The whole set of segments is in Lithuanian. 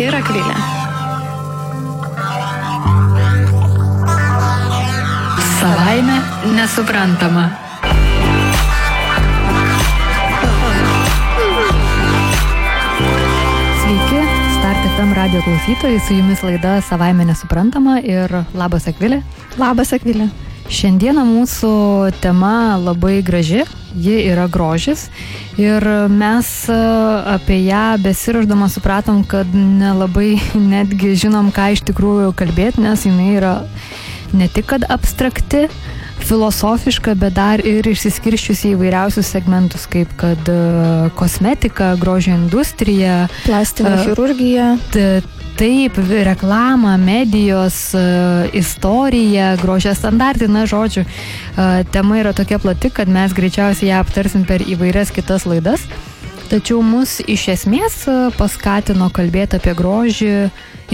ir Akvilė. Savaime nesuprantama. Sveiki, Start FM radio klausytojai, su jumis laida Savaime nesuprantama ir labas Akvilė. Labas Akvilė. Šiandieną mūsų tema labai graži, ji yra grožis ir mes e, apie ją besiraždama supratom, kad nelabai netgi žinom, ką iš tikrųjų kalbėti, nes jinai yra ne tik kad abstrakti, filosofiška, bet dar ir išsiskirščiusi į įvairiausius segmentus, kaip kad uh, kosmetika, grožio industrija, plastinė uh, chirurgija. Taip, reklama, medijos, uh, istorija, grožio standartai, na, žodžiu, uh, tema yra tokia plati, kad mes greičiausiai ją aptarsim per įvairias kitas laidas. Tačiau mus iš esmės paskatino kalbėti apie grožį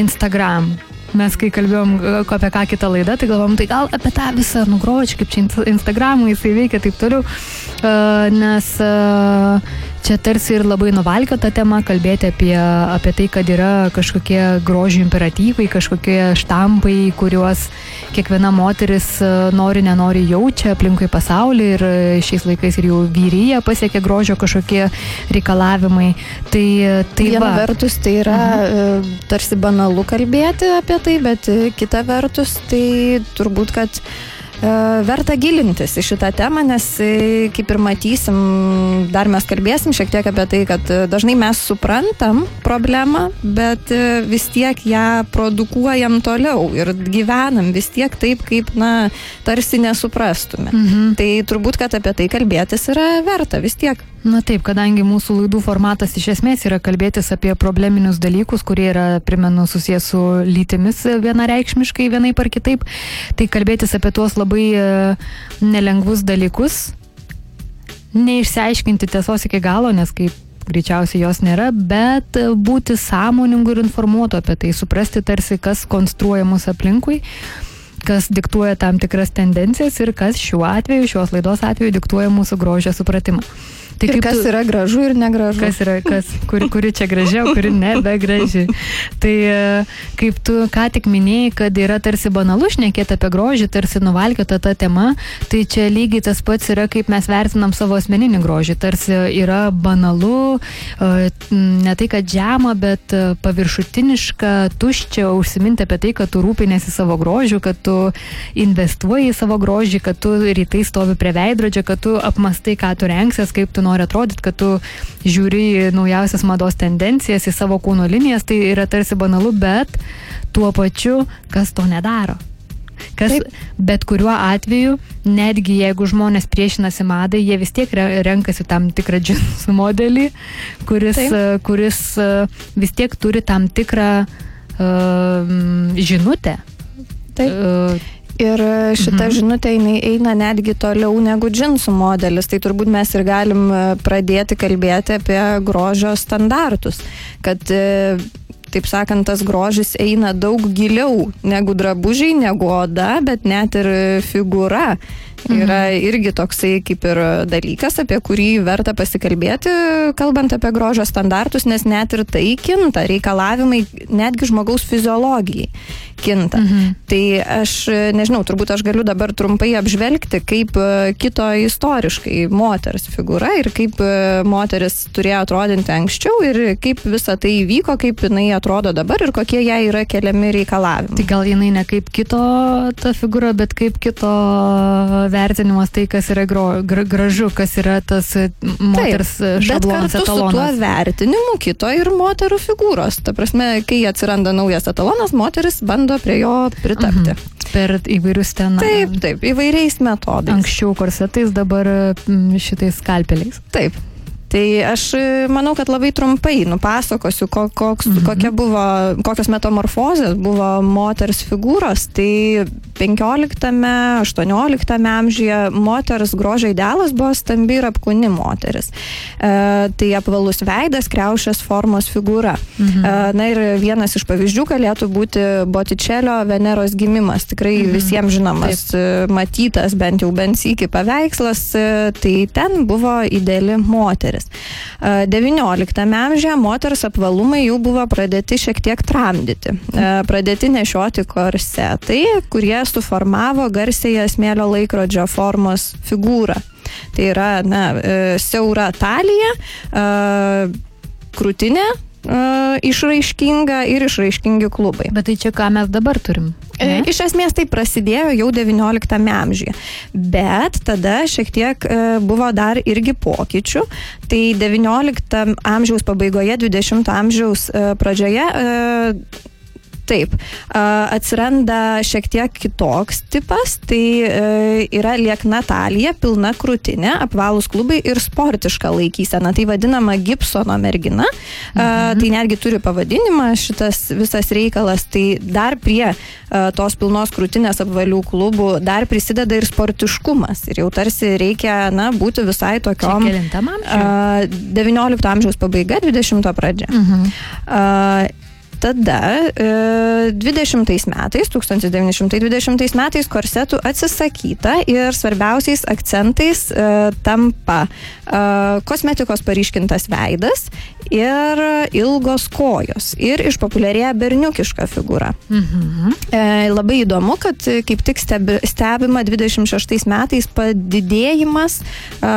Instagram. Mes kai kalbėjom apie ką kitą laidą, tai galvom, tai gal apie tą visą nugrožį, kaip čia Instagramą jisai veikia taip toliau, nes čia tarsi ir labai nuvalkio tą temą, kalbėti apie, apie tai, kad yra kažkokie grožio imperatyvai, kažkokie štampai, kuriuos kiekviena moteris e, nori, nenori jaučia aplinkui pasaulį ir šiais laikais ir jau vyryje pasiekia grožio kažkokie reikalavimai. Tai, tai Viena va. vertus tai yra mhm. tarsi banalu kalbėti apie tai, bet kita vertus tai turbūt, kad E, verta gilintis į šitą temą, nes e, kaip ir matysim, dar mes kalbėsim šiek tiek apie tai, kad e, dažnai mes suprantam problemą, bet vis tiek ją produkuojam toliau ir gyvenam vis tiek taip, kaip, na, tarsi nesuprastume. Mhm. Tai turbūt, kad apie tai kalbėtis yra verta vis tiek. Na taip, kadangi mūsų laidų formatas iš esmės yra kalbėtis apie probleminius dalykus, kurie yra, primenu, susijęs su lytimis vienareikšmiškai vienai par kitaip, tai kalbėtis apie tuos labai e, nelengvus dalykus, neišsiaiškinti tiesos iki galo, nes kaip greičiausiai jos nėra, bet būti sąmoningu ir informuotu apie tai, suprasti tarsi, kas konstruoja mūsų aplinkui kas diktuoja tam tikras tendencijas ir kas šiuo atveju, šios laidos atveju diktuoja mūsų grožio supratimą. Tai ir kas tu, yra gražu ir negražu. Kas yra, kas, kuri, kuri čia graži, o kuri nebegraži. Tai e, kaip tu ką tik minėjai, kad yra tarsi banalu šnekėti apie grožį, tarsi nuvalkiota ta tema, tai čia lygiai tas pats yra, kaip mes vertinam savo asmeninį grožį. Tarsi yra banalu, e, ne tai kad žema, bet e, paviršutiniška, tuščia užsiminti apie tai, kad tu rūpinėsi savo grožiu, kad tu investuoji į savo grožį, kad tu rytai stovi prie veidrodžio, kad tu apmastai, ką tu renksies, kaip tu nori atrodyti, kad tu žiūri naujausias mados tendencijas, į savo kūno linijas, tai yra tarsi banalu, bet tuo pačiu, kas to nedaro. Kas Taip. bet kuriuo atveju, netgi jeigu žmonės priešinasi madai, jie vis tiek renkasi tam tikrą džinsų modelį, kuris, Taip. kuris vis tiek turi tam tikrą uh, žinutę. Taip. Uh, Ir šita mhm. žinutė jinai eina netgi toliau negu džinsų modelis. Tai turbūt mes ir galim e, pradėti kalbėti apie grožio standartus. Kad e, taip sakant, tas grožis eina daug giliau negu drabužiai, negu oda, bet net ir figūra yra mhm. irgi toksai kaip ir dalykas, apie kurį verta pasikalbėti, kalbant apie grožio standartus, nes net ir tai kinta, reikalavimai netgi žmogaus fiziologijai kinta. Mhm. Tai aš nežinau, turbūt aš galiu dabar trumpai apžvelgti, kaip kito istoriškai moters figūra ir kaip moteris turėjo atrodinti anksčiau ir kaip visa tai vyko, kaip jinai atrodo dabar ir kokie jai yra keliami reikalavimai. Tai gal jinai ne kaip kito ta figūra, bet kaip kito vertinimas tai, kas yra gro, gra, gražu, kas yra tas e, moters e, šablonas bet etalonas. Su tuo vertinimu kito ir moterų figūros. Ta prasme, kai atsiranda naujas etalonas, moteris bando prie jo pritapti. Mhm. Per įvairius ten. Taip, taip, įvairiais metodais. Anksčiau korsetais, dabar šitais skalpeliais. Taip. Tai aš e, manau, kad labai trumpai nupasakosiu, koks, mhm. kokia buvo, kokios metamorfozės buvo moters figūros. Tai 15-18 amžiuje moters grožio idealas buvo stambi ir apkūni moteris. E, tai apvalus veidas, kreušės formos figūra. Mhm. E, na ir vienas iš pavyzdžių galėtų būti Botičelio Veneros gimimas. Tikrai mhm. visiems žinomas, Taip. matytas bent jau bent iki paveikslas. Tai ten buvo ideali moteris. 19 amžiuje moters apvalumai jau buvo pradėti šiek tiek tramdyti. Pradėti nešioti korsetai, kurie suformavo garsėje smėlio laikrodžio formos figūrą. Tai yra na, e, siaura talija, krūtinė išraiškinga ir išraiškingi klubai. Bet tai čia ką mes dabar turim? E, ne? Iš esmės tai prasidėjo jau XIX amžiuje, bet tada šiek tiek e, buvo dar irgi pokyčių. Tai XIX amžiaus pabaigoje, XX amžiaus e, pradžioje Taip, atsiranda šiek tiek kitoks tipas, tai e, yra liekna talija, pilna krūtinė, apvalūs klubai ir sportiška laikysena, tai vadinama Gibsono mergina, mhm. tai netgi turi pavadinimą šitas visas reikalas, tai dar prie tos pilnos krūtinės apvalių klubų dar prisideda ir sportiškumas ir jau tarsi reikia, na, būti visai tokiom. 19 amžiaus pabaiga, 20 pradžia. Mhm. Tada e, 20 metais, 1920 metais korsetų atsisakyta ir svarbiausiais akcentais e, tampa e, kosmetikos paryškintas veidas ir ilgos kojos ir išpopuliarėja berniukiška figūra. Mhm. E, labai įdomu, kad kaip tik stebi, stebima 26 metais padidėjimas e,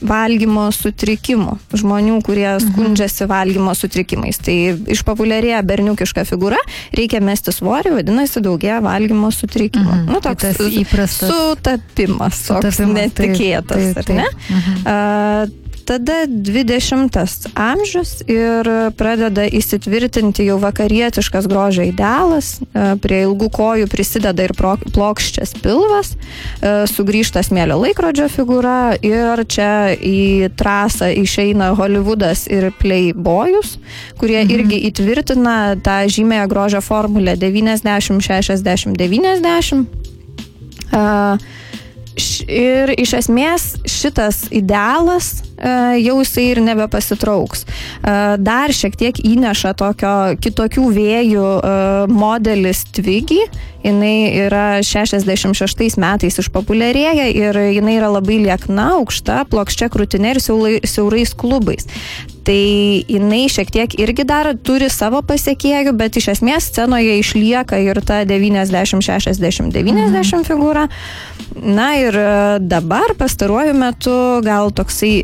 valgymo sutrikimų žmonių, kurie mhm. skundžiasi valgymo sutrikimais. Tai išpopuliarėja populiarėja berniukiška figūra, reikia mesti svorį, vadinasi, daugėja valgymo sutrikimų. Mhm. Nu, toks tai įprastas sutapimas, toks sutapimas, netikėtas, taip, taip, taip. ar ne? Mhm. Uh, tada 20 amžius ir pradeda įsitvirtinti jau vakarietiškas grožio idealas, e, prie ilgų kojų prisideda ir plokščias pilvas, e, sugrįžta smėlio laikrodžio figūra ir čia į trasą išeina Hollywoodas ir Playboyus, kurie mhm. irgi įtvirtina tą žymėją grožio formulę 90, 60, 90. Uh, ir iš esmės šitas idealas E, jau jisai ir nebepasitrauks. E, dar šiek tiek įneša tokio kitokių vėjų e, modelis Twiggy. Jinai yra 66 metais išpopuliarėja ir jinai yra labai liekna, aukšta, plokščia krūtinė ir siaurais klubais. Tai jinai šiek tiek irgi dar turi savo pasiekėjų, bet iš esmės scenoje išlieka ir ta 90, 60, 90 mhm. figūra. Na ir dabar pastaruoju metu gal toksai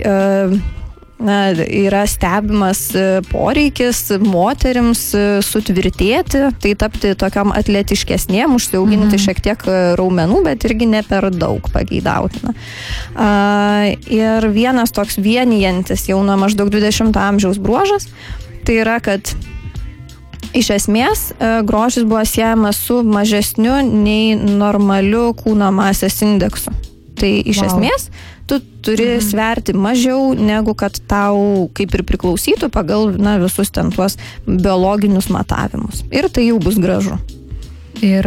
na, yra stebimas e, poreikis moteriams e, sutvirtėti, tai tapti tokiam atletiškesniem, užsiauginti mhm. šiek tiek e, raumenų, bet irgi ne per daug pageidautina. Ir vienas toks vienijantis jau nuo maždaug 20 amžiaus bruožas, tai yra, kad Iš esmės, grožis buvo siejamas su mažesniu nei normaliu kūno masės indeksu. Tai iš wow. esmės tu turi mhm. sverti mažiau negu kad tau kaip ir priklausytų pagal na, visus ten tuos biologinius matavimus. Ir tai jau bus gražu. Ir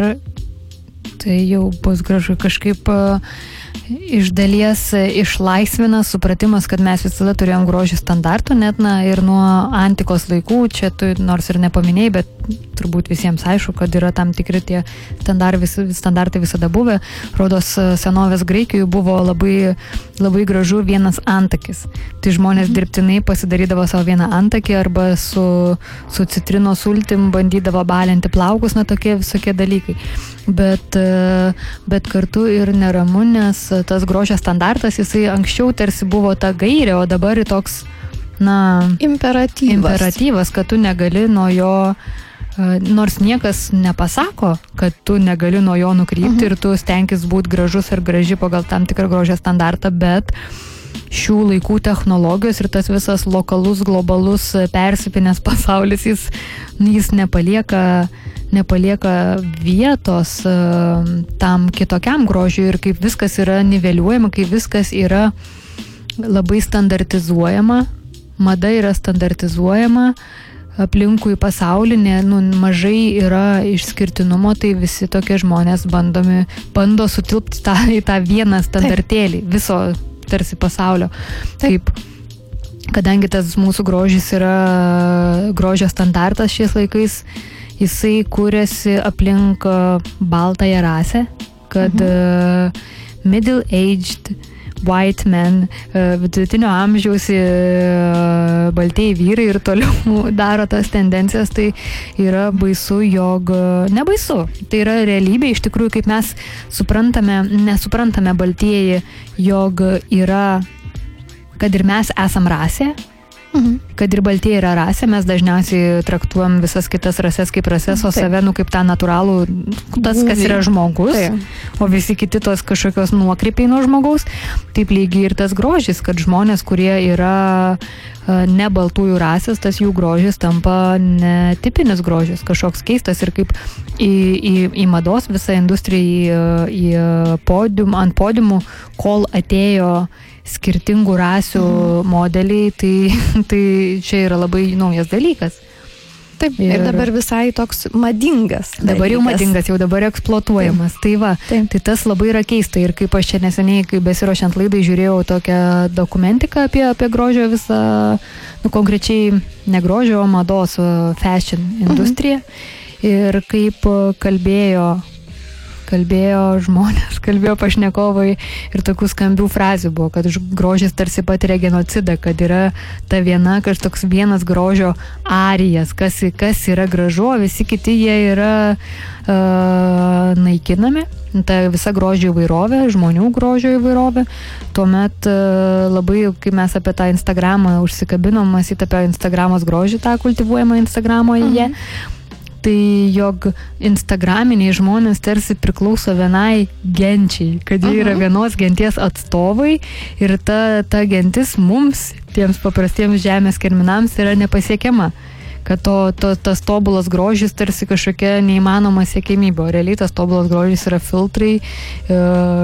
tai jau bus gražu kažkaip. Uh iš dalies išlaisvina supratimas, kad mes visada turėjom grožį standartų, net na, ir nuo antikos laikų, čia tu nors ir nepaminėjai, bet turbūt visiems aišku, kad yra tam tikri tie standartai, vis, standartai visada buvę. Rodos senovės Graikijoje buvo labai, labai gražu vienas antakis. Tai žmonės mhm. dirbtinai pasidarydavo savo vieną antakį arba su, su citrino sultim bandydavo balinti plaukus, na tokie visokie dalykai. Bet, bet kartu ir neramu, nes tas grožio standartas, jisai anksčiau tarsi buvo ta gairė, o dabar ir toks, na, imperatyvas. imperatyvas, kad tu negali nuo jo e, nors niekas nepasako, kad tu negali nuo jo nukrypti uh mhm. -huh. ir tu stenkis būti gražus ir graži pagal tam tikrą grožio standartą, bet šių laikų technologijos ir tas visas lokalus, globalus persipinės pasaulis, jis, jis nepalieka nepalieka vietos uh, tam kitokiam grožiui ir kaip viskas yra niveliuojama, kaip viskas yra labai standartizuojama, mada yra standartizuojama, aplinkui pasaulinė, nu, mažai yra išskirtinumo, tai visi tokie žmonės bandomi, bando sutilpti tą, į tą vieną standartėlį viso tarsi pasaulio. Taip. Kadangi tas mūsų grožis yra grožio standartas šiais laikais, jisai kūrėsi aplink baltąją rasę, kad mhm. uh, middle-aged white men, e, vidutinio amžiaus e, baltieji vyrai ir toliau daro tas tendencijas, tai yra baisu, jog nebaisu. Tai yra realybė iš tikrųjų, kaip mes suprantame, nesuprantame baltieji, jog yra, kad ir mes esam rasė, Mhm. Kad ir baltieji yra rasė, mes dažniausiai traktuojam visas kitas rasės kaip rasės, o save, nu, kaip tą natūralų, tas, kas yra žmogus, Taip. o visi kiti tos kažkokios nuokrypiai nuo žmogaus. Taip lygiai ir tas grožis, kad žmonės, kurie yra ne baltųjų rasės, tas jų grožis tampa netipinis grožis, kažkoks keistas ir kaip į, į, į mados visą industriją, į, į podium, ant podiumų, kol atėjo skirtingų rasių mhm. modeliai, tai, tai čia yra labai naujas dalykas. Taip, ir, ir dabar visai toks madingas. Dabar dalykas. jau madingas, jau dabar eksploatuojamas. Taip. Tai va, Taip. tai tas labai yra keista. Ir kaip aš čia neseniai, kai besirošiant laidai, žiūrėjau tokią dokumentiką apie, apie grožio visą, nu konkrečiai ne grožio, mados, fashion industriją. Mhm. Ir kaip kalbėjo kalbėjo žmonės, kalbėjo pašnekovai ir tokių skambių frazių buvo, kad grožis tarsi patiria genocidą, kad yra ta viena, kažkoks vienas grožio arijas, kas, kas yra gražu, visi kiti jie yra uh, naikinami. Ta visa grožio įvairovė, žmonių grožio įvairovė. Tuomet labai, kai mes apie tą Instagramą užsikabinom, mąsyti apie Instagramos grožį, tą kultivuojamą Instagramoje, mhm tai jog instagraminiai žmonės tarsi priklauso vienai genčiai, kad jie yra vienos genties atstovai ir ta, ta gentis mums, tiems paprastiems žemės kerminams, yra nepasiekiama kad to, to, tas tobulas grožis tarsi kažkokia neįmanoma siekimybė, o realiai tas tobulas grožis yra filtrai, e,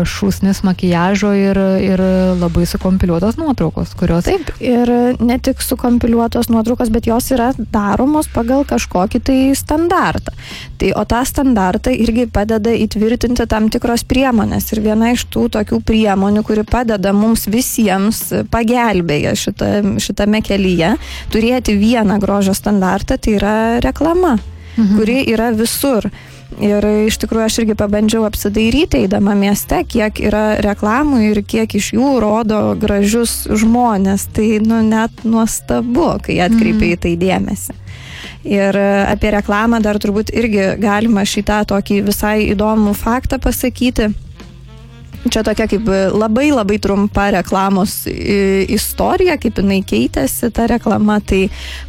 šūsnis makijažo ir, ir labai sukompiliuotos nuotraukos, kurios. Taip, ir ne tik sukompiliuotos nuotraukos, bet jos yra daromos pagal kažkokį tai standartą. Tai, o tą standartą irgi padeda įtvirtinti tam tikros priemonės. Ir viena iš tų tokių priemonių, kuri padeda mums visiems pagelbėja šita, šitame kelyje, turėti vieną grožio standartą standartą, tai yra reklama, mhm. kuri yra visur. Ir iš tikrųjų aš irgi pabandžiau apsidairyti, eidama mieste, kiek yra reklamų ir kiek iš jų rodo gražius žmonės. Tai nu, net nuostabu, kai atkreipiai mm. tai dėmesį. Ir apie reklamą dar turbūt irgi galima šitą tokį visai įdomų faktą pasakyti Čia tokia kaip labai labai trumpa reklamos istorija, kaip jinai keitėsi ta reklama. Tai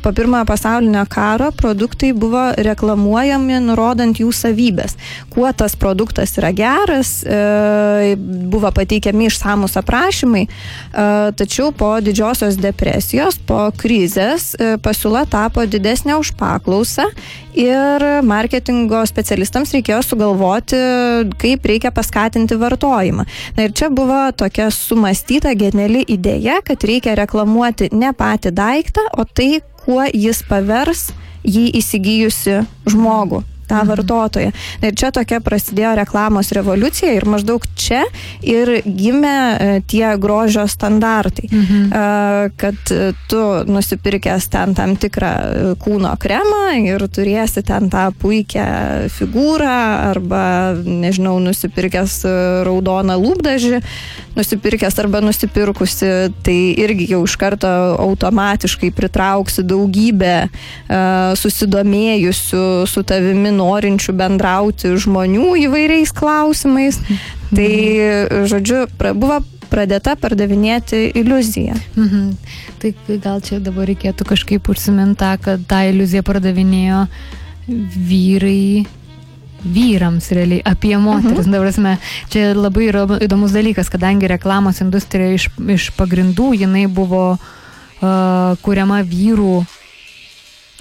po pirmojo pasaulinio karo produktai buvo reklamuojami nurodant jų savybės. Kuo tas produktas yra geras, e, buvo pateikiami išsamus aprašymai, e, tačiau po didžiosios depresijos, po krizės e, pasiūla tapo didesnė už paklausą ir marketingo specialistams reikėjo sugalvoti, kaip reikia paskatinti vartojimą. Na ir čia buvo tokia sumastyta geniali idėja, kad reikia reklamuoti ne patį daiktą, o tai, kuo jis pavers jį įsigijusi žmogų tą mhm. vartotoją. Ir čia tokia prasidėjo reklamos revoliucija ir maždaug čia ir gimė e, tie grožio standartai, mhm. E, kad tu nusipirkęs ten tam tikrą e, kūno kremą ir turėsi ten tą puikią figūrą arba, nežinau, nusipirkęs raudoną lūpdažį, nusipirkęs arba nusipirkusi, tai irgi jau iš karto automatiškai pritrauksi daugybę susidomėjusių su tavimi norinčių bendrauti žmonių įvairiais klausimais. Tai, žodžiu, buvo pradėta pardavinėti iliuziją. Mhm. Tai gal čia dabar reikėtų kažkaip užsiminti, kad tą iliuziją pardavinėjo vyrai vyrams realiai, apie moteris. Mhm. Prasme, čia labai yra įdomus dalykas, kadangi reklamos industrija iš, iš pagrindų jinai buvo uh, kuriama vyrų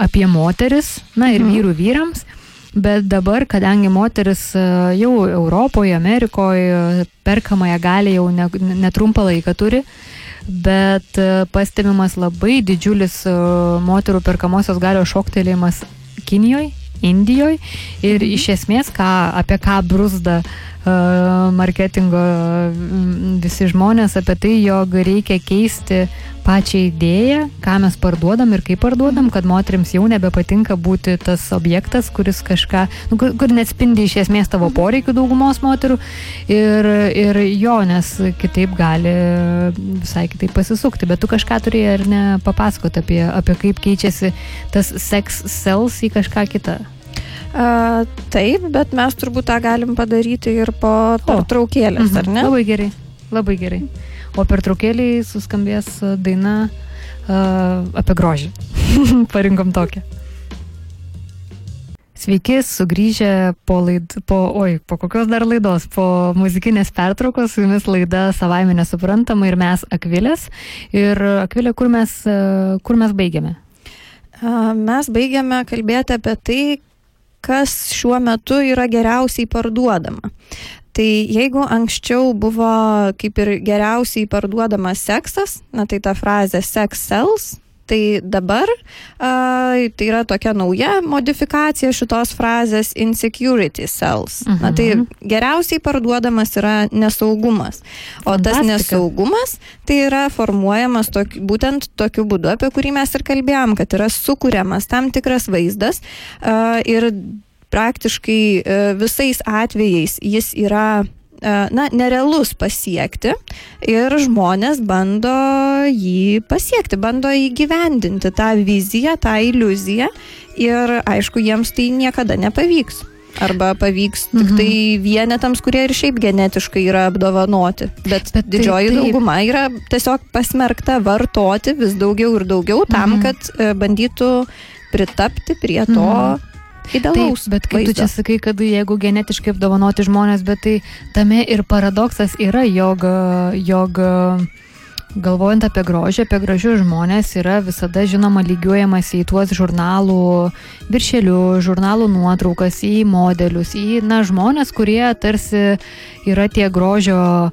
apie moteris, na ir mhm. vyrų vyrams. Bet dabar, kadangi moteris e, jau Europoje, Amerikoje perkamąją gali jau ne, netrumpą laiką turi, bet e, pastebimas labai didžiulis e, moterų perkamosios galios šoktelėjimas Kinijoje, Indijoje ir iš esmės, ką, apie ką brusda marketingo visi žmonės, apie tai, jog reikia keisti pačią idėją, ką mes parduodam ir kaip parduodam, kad moteriams jau nebepatinka būti tas objektas, kuris kažką, nu, kur, kur neatspindi iš esmės tavo poreikių daugumos moterų ir, ir jo, nes kitaip gali visai kitaip pasisukti, bet tu kažką turėjai ar ne papasakoti apie, apie kaip keičiasi tas sex cells į kažką kitą. A, taip, bet mes turbūt tą galim padaryti ir po pertraukėlės, mhm. ar ne? Labai gerai, labai gerai. O pertraukėliai suskambės daina uh, apie grožį. Parinkom tokią. Sveiki, sugrįžę po, laid, po, oi, po kokios dar laidos, po muzikinės pertraukos, su jumis laida savaime nesuprantama ir mes Akvilės. Ir Akvilė, kur mes, kur mes baigiame? Mes baigiame kalbėti apie tai, kas šiuo metu yra geriausiai parduodama. Tai jeigu anksčiau buvo kaip ir geriausiai parduodamas seksas, na tai ta frazė sex sells, Tai dabar a, tai yra tokia nauja modifikacija šitos frazės insecurity cells. Mhm. Na tai mhm. geriausiai parduodamas yra nesaugumas. O Fantastika. tas nesaugumas tai yra formuojamas tok, būtent tokiu būdu, apie kurį mes ir kalbėjom, kad yra sukūriamas tam tikras vaizdas a, ir praktiškai a, visais atvejais jis yra E, na, nerealus pasiekti ir žmonės bando jį pasiekti, bando įgyvendinti tą viziją, tą iliuziją ir aišku, jiems tai niekada nepavyks. Arba pavyks mhm. tik tai vienetams, kurie ir šiaip genetiškai yra apdovanoti. Bet, Bet didžioji taip, taip. dauguma yra tiesiog pasmerkta vartoti vis daugiau ir daugiau tam, mhm. kad e, bandytų pritapti prie to, mhm idealaus. Taip, bet kaip vaizdo. tu čia sakai, kad jeigu genetiškai apdovanoti žmonės, bet tai tame ir paradoksas yra, jog, jog galvojant apie grožį, apie gražius žmonės, yra visada žinoma lygiuojamas į tuos žurnalų viršelius, žurnalų nuotraukas, į modelius, į na, žmonės, kurie tarsi yra tie grožio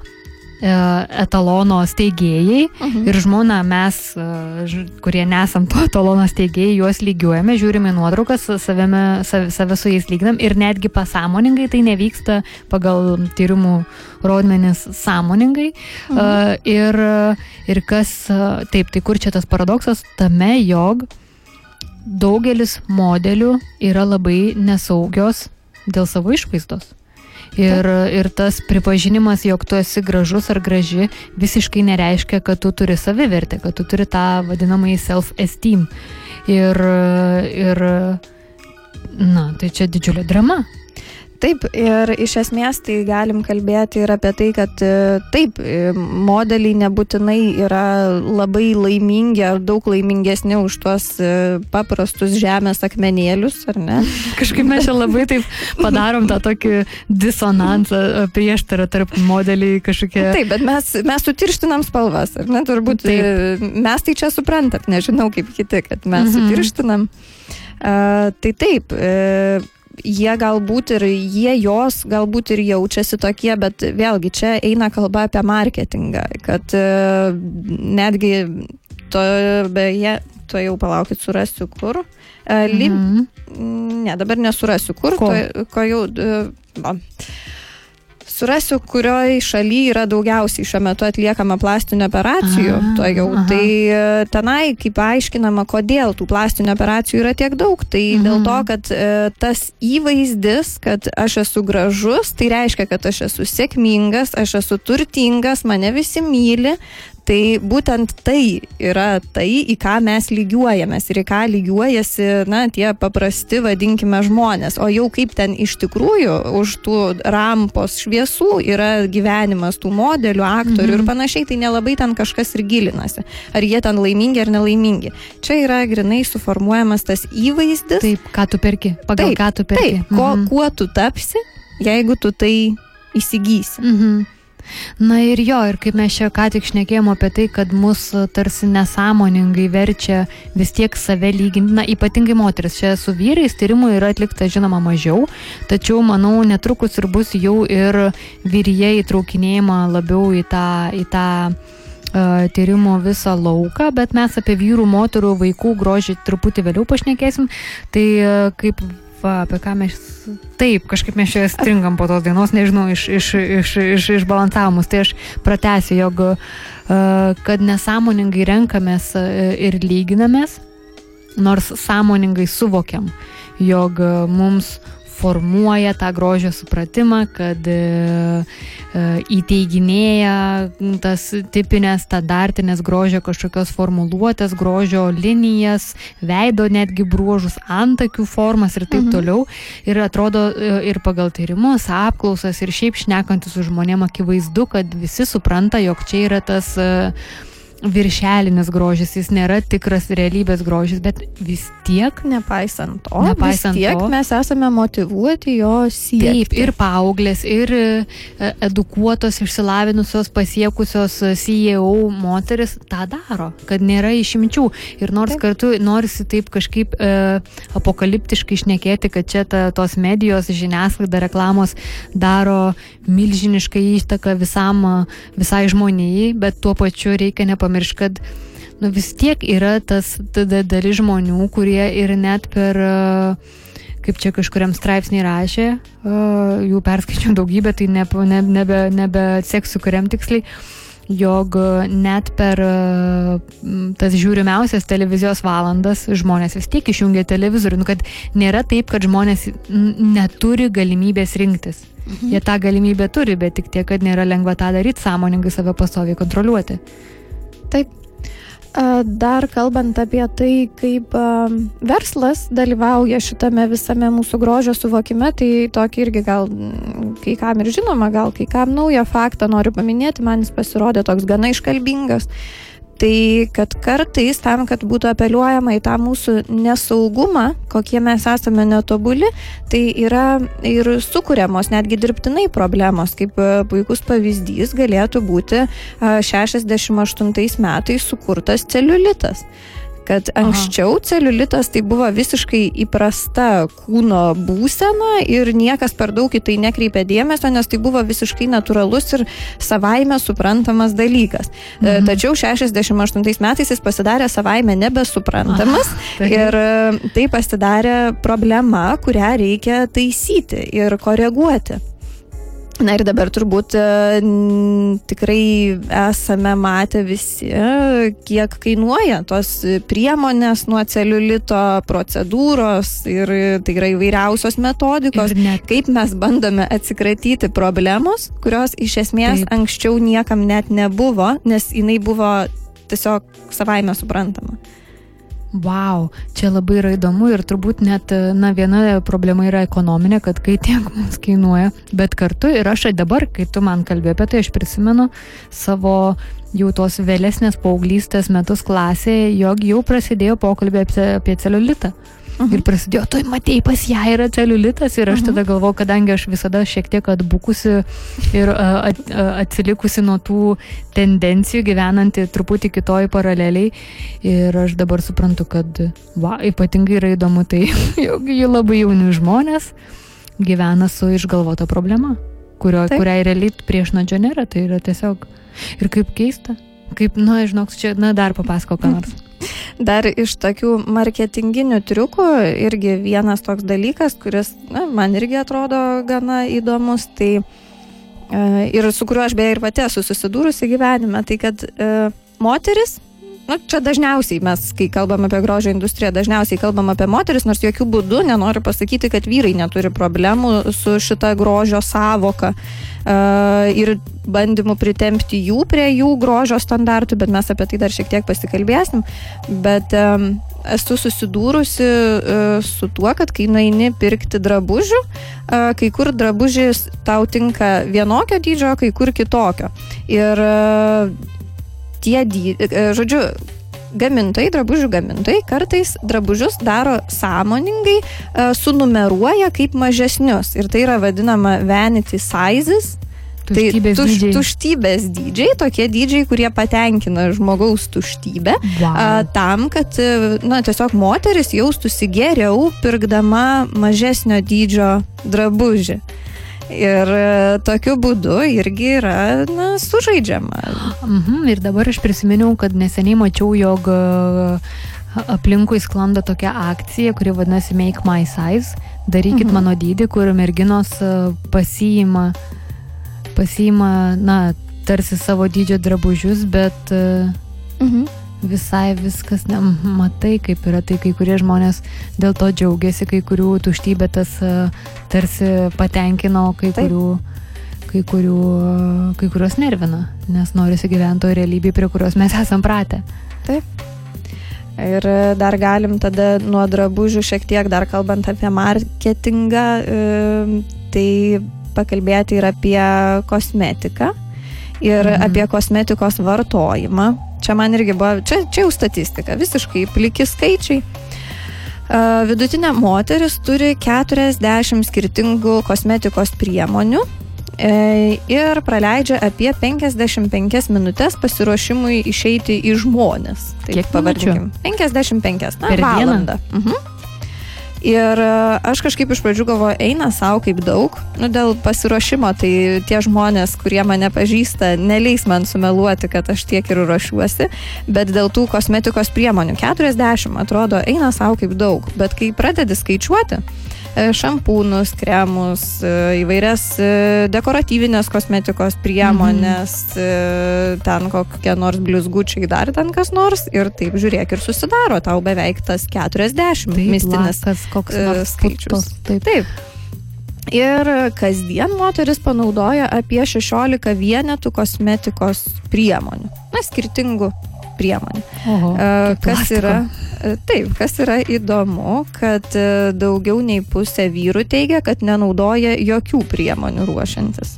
etalono steigėjai mhm. ir žmona mes, e, kurie nesam to etalono steigėjai, juos lygiuojame, žiūrime nuotraukas, savame, save, save su jais lyginam ir netgi pasąmoningai tai nevyksta pagal tyrimų rodmenis sąmoningai. -huh. uh, ir, ir kas, taip, tai kur čia tas paradoksas? Tame, jog daugelis modelių yra labai nesaugios dėl savo išvaizdos. Ir, ir tas pripažinimas, jog tu esi gražus ar graži, visiškai nereiškia, kad tu turi savivertę, kad tu turi tą vadinamąjį self-esteem. Ir, ir, na, tai čia didžiulė drama. Taip, ir iš esmės tai galim kalbėti ir apie tai, kad e, taip, e, modeliai nebūtinai yra labai laimingi ar daug laimingesni už tuos e, paprastus žemės akmenėlius, ar ne? Kažkaip mes čia labai taip padarom tą tokį disonansą, prieštarą tarp modeliai kažkokie. Taip, bet mes, mes sutirštinam spalvas, ar ne? Turbūt taip. mes tai čia suprantam, nežinau kaip kiti, kad mes mhm. sutirštinam. Uh, tai taip, uh, jie galbūt ir jie jos galbūt ir jaučiasi tokie, bet vėlgi čia eina kalba apie marketingą, kad e, netgi to beje, to jau palaukit, surasiu kur. E, Lib... Mhm. Ne, dabar nesurasiu kur, ko, to, ko jau. Va. Surasiu, kurioje šalyje yra daugiausiai šiuo metu atliekama plastinių operacijų. Aha, to jau. Aha. Tai e, tenai, kaip aiškinama, kodėl tų plastinių operacijų yra tiek daug. Tai mhm. dėl to, kad e, tas įvaizdis, kad aš esu gražus, tai reiškia, kad aš esu sėkmingas, aš esu turtingas, mane visi myli. Tai būtent tai yra tai, į ką mes lygiuojamės ir į ką lygiuojasi, na, tie paprasti, vadinkime, žmonės. O jau kaip ten iš tikrųjų už tų rampos šviesų yra gyvenimas tų modelių, aktorių mhm. ir panašiai, tai nelabai ten kažkas ir gilinasi. Ar jie ten laimingi ar nelaimingi. Čia yra grinai suformuojamas tas įvaizdis. Taip, ką tu perki, pagal taip, ką tu perki. Taip, ko, mhm. kuo tu tapsi, jeigu tu tai įsigysi. Mhm. Na ir jo, ir kaip mes čia ką tik šnekėjom apie tai, kad mus tarsi nesąmoningai verčia vis tiek save lyginti, na ypatingai moteris, čia su vyrais tyrimų yra atlikta žinoma mažiau, tačiau manau netrukus ir bus jau ir vyryje įtraukinėjama labiau į tą, į tą tyrimo visą lauką, bet mes apie vyrų, moterų, vaikų grožį truputį vėliau pašnekėsim. Tai kaip Va, apie ką mes. Taip, kažkaip mes čia stringam po tos dainos, nežinau, iš, iš, iš, iš, išbalansavimus. Tai aš pratęsiu, jog uh, kad nesąmoningai renkamės ir lyginamės, nors sąmoningai suvokiam, jog mums formuoja tą grožio supratimą, kad e, e, įteiginėja tas tipinės, standartinės grožio kažkokios formuluotės, grožio linijas, veido netgi bruožus, antakių formas ir taip mhm. toliau. Ir atrodo e, ir pagal tyrimus, apklausas ir šiaip šnekantis su žmonėm akivaizdu, kad visi supranta, jog čia yra tas uh, viršelinis grožis, jis nėra tikras realybės grožis, bet vis tiek. Nepaisant to, nepaisant tiek to, mes esame motivuoti jo siekti. Taip, ir paauglės, ir e, edukuotos, išsilavinusios, pasiekusios CEO moteris tą daro, kad nėra išimčių. Ir nors taip. kartu norisi taip kažkaip e, apokaliptiškai išnekėti, kad čia ta, tos medijos, žiniasklaida, reklamos daro milžinišką įtaką visam, visai žmonijai, bet tuo pačiu reikia nepamiršti nepamiršk, kad nu, vis tiek yra tas tada dalis žmonių, kurie ir net per, kaip čia kažkuriam straipsnį rašė, jų perskaičiau daugybę, tai nebe, nebe, nebe seksiu kuriam tiksliai jog net per tas žiūrimiausias televizijos valandas žmonės vis tiek išjungia televizorių, nu, kad nėra taip, kad žmonės neturi galimybės rinktis. Mhm. Jie tą galimybę turi, bet tik tiek, kad nėra lengva tą daryti, sąmoningai save pastoviai kontroliuoti. Taip. Dar kalbant apie tai, kaip verslas dalyvauja šitame visame mūsų grožio suvokime, tai tokį irgi gal kai kam ir žinoma, gal kai kam naują faktą noriu paminėti, man jis pasirodė toks gana iškalbingas. Tai kad kartais tam, kad būtų apeliuojama į tą mūsų nesaugumą, kokie mes esame netobuli, tai yra ir sukūriamos netgi dirbtinai problemos, kaip e, puikus pavyzdys galėtų būti 68 metais sukurtas celiulitas kad anksčiau Aha. celiulitas tai buvo visiškai įprasta kūno būsena ir niekas per daug į tai nekreipė dėmesio, nes tai buvo visiškai natūralus ir savaime suprantamas dalykas. E, mhm. Tačiau 68 metais jis pasidarė savaime nebesuprantamas Aha, ir e, tai pasidarė problema, kurią reikia taisyti ir koreguoti. Na ir dabar turbūt e, tikrai esame matę visi, kiek kainuoja tos priemonės nuo celiulito procedūros ir tai yra įvairiausios metodikos, net... kaip mes bandome atsikratyti problemos, kurios iš esmės Taip. anksčiau niekam net nebuvo, nes jinai buvo tiesiog savaime suprantama. Wow, čia labai yra įdomu ir turbūt net, na, viena problema yra ekonominė, kad kai tiek mums kainuoja, bet kartu ir aš dabar, kai tu man kalbėjai apie tai, aš prisimenu savo jau tos vėlesnės paauglystės metus klasėje, jog jau prasidėjo pokalbė apie, celiulitą. Uh mhm. Ir prasidėjo, tu matėjai, pas ją yra celiulitas ir aš mhm. tada galvoju, kadangi aš visada šiek tiek atbukusi ir at, atsilikusi nuo tų tendencijų, gyvenanti truputį kitoj paraleliai. Ir aš dabar suprantu, kad, va, ypatingai yra įdomu tai, jog jų labai jauni žmonės gyvena su išgalvota problema, kurio, Taip. kuriai realiai priešnuodžio nėra. Tai yra tiesiog ir kaip keista. Kaip, na, nu, žinok, čia, na, dar papasako ką nors. Dar iš tokių marketinginių triukų irgi vienas toks dalykas, kuris na, man irgi atrodo gana įdomus, tai e, ir su kuriuo aš beje ir pati esu susidūrusi gyvenime, tai kad e, moteris nu, čia dažniausiai mes, kai kalbam apie grožio industriją, dažniausiai kalbam apie moteris, nors jokių būdų nenoriu pasakyti, kad vyrai neturi problemų su šita grožio savoka uh, ir bandymų pritempti jų prie jų grožio standartų, bet mes apie tai dar šiek tiek pasikalbėsim. Bet um, esu susidūrusi uh, su tuo, kad kai nueini pirkti drabužių, uh, kai kur drabužis tau tinka vienokio dydžio, kai kur kitokio. Ir uh, tie, dy... E, žodžiu, gamintojai, drabužių gamintojai kartais drabužius daro sąmoningai, e, sunumeruoja kaip mažesnius. Ir tai yra vadinama vanity sizes. Tuštybės tai tuš, dydžiai. tuštybės dydžiai, tokie dydžiai, kurie patenkina žmogaus tuštybę, wow. a, tam, kad e, na, tiesiog moteris jaustųsi geriau pirkdama mažesnio dydžio drabužį. Ir e, tokiu būdu irgi yra na, sužaidžiama. Mhm, ir dabar aš prisiminiau, kad neseniai mačiau, jog e, aplinkui sklando tokia akcija, kuri vadinasi Make My Size, darykit mhm. mano dydį, kur merginos e, pasiima, pasiima, na, tarsi savo dydžio drabužius, bet mhm visai viskas, ne, matai, kaip yra, tai kai kurie žmonės dėl to džiaugiasi, kai kurių tuštybė tas e, tarsi patenkino, kai Taip. kurių kai, kurių, kai kurios nervina, nes norisi gyventojo realybėje, prie kurios mes esam pratę. Taip. Ir dar galim tada nuo drabužių šiek tiek, dar kalbant apie marketingą, e, tai pakalbėti ir apie kosmetiką, ir mhm. apie kosmetikos vartojimą, Čia man irgi buvo, čia, čia jau statistika, visiškai pliki skaičiai. Uh, vidutinė moteris turi 40 skirtingų kosmetikos priemonių e, ir praleidžia apie 55 minutės pasiruošimui išeiti į žmonės. Taip, Kiek pavadinkim? 55, na, per valandą. Uh mhm. Ir e, aš kažkaip iš pradžių galvoju, eina savo kaip daug, nu dėl pasiruošimo, tai tie žmonės, kurie mane pažįsta, neleis man sumeluoti, kad aš tiek ir ruošiuosi, bet dėl tų kosmetikos priemonių. 40 atrodo eina savo kaip daug, bet kai pradedi skaičiuoti, šampūnus, kremus, e, įvairias e, dekoratyvinės kosmetikos priemonės, mhm. ten kokie nors blizgučiai, dar ten kas nors ir taip žiūrėk ir susidaro tau beveik tas 40 taip, mistinis lakas, koks nors skaičius. Taip. taip. Ir kasdien moteris panaudoja apie 16 vienetų kosmetikos priemonių. Na, skirtingų priemonių. Oho, kas plastiko. yra E, taip, kas yra įdomu, kad e, daugiau nei pusė vyrų teigia, kad nenaudoja jokių priemonių ruošiantis.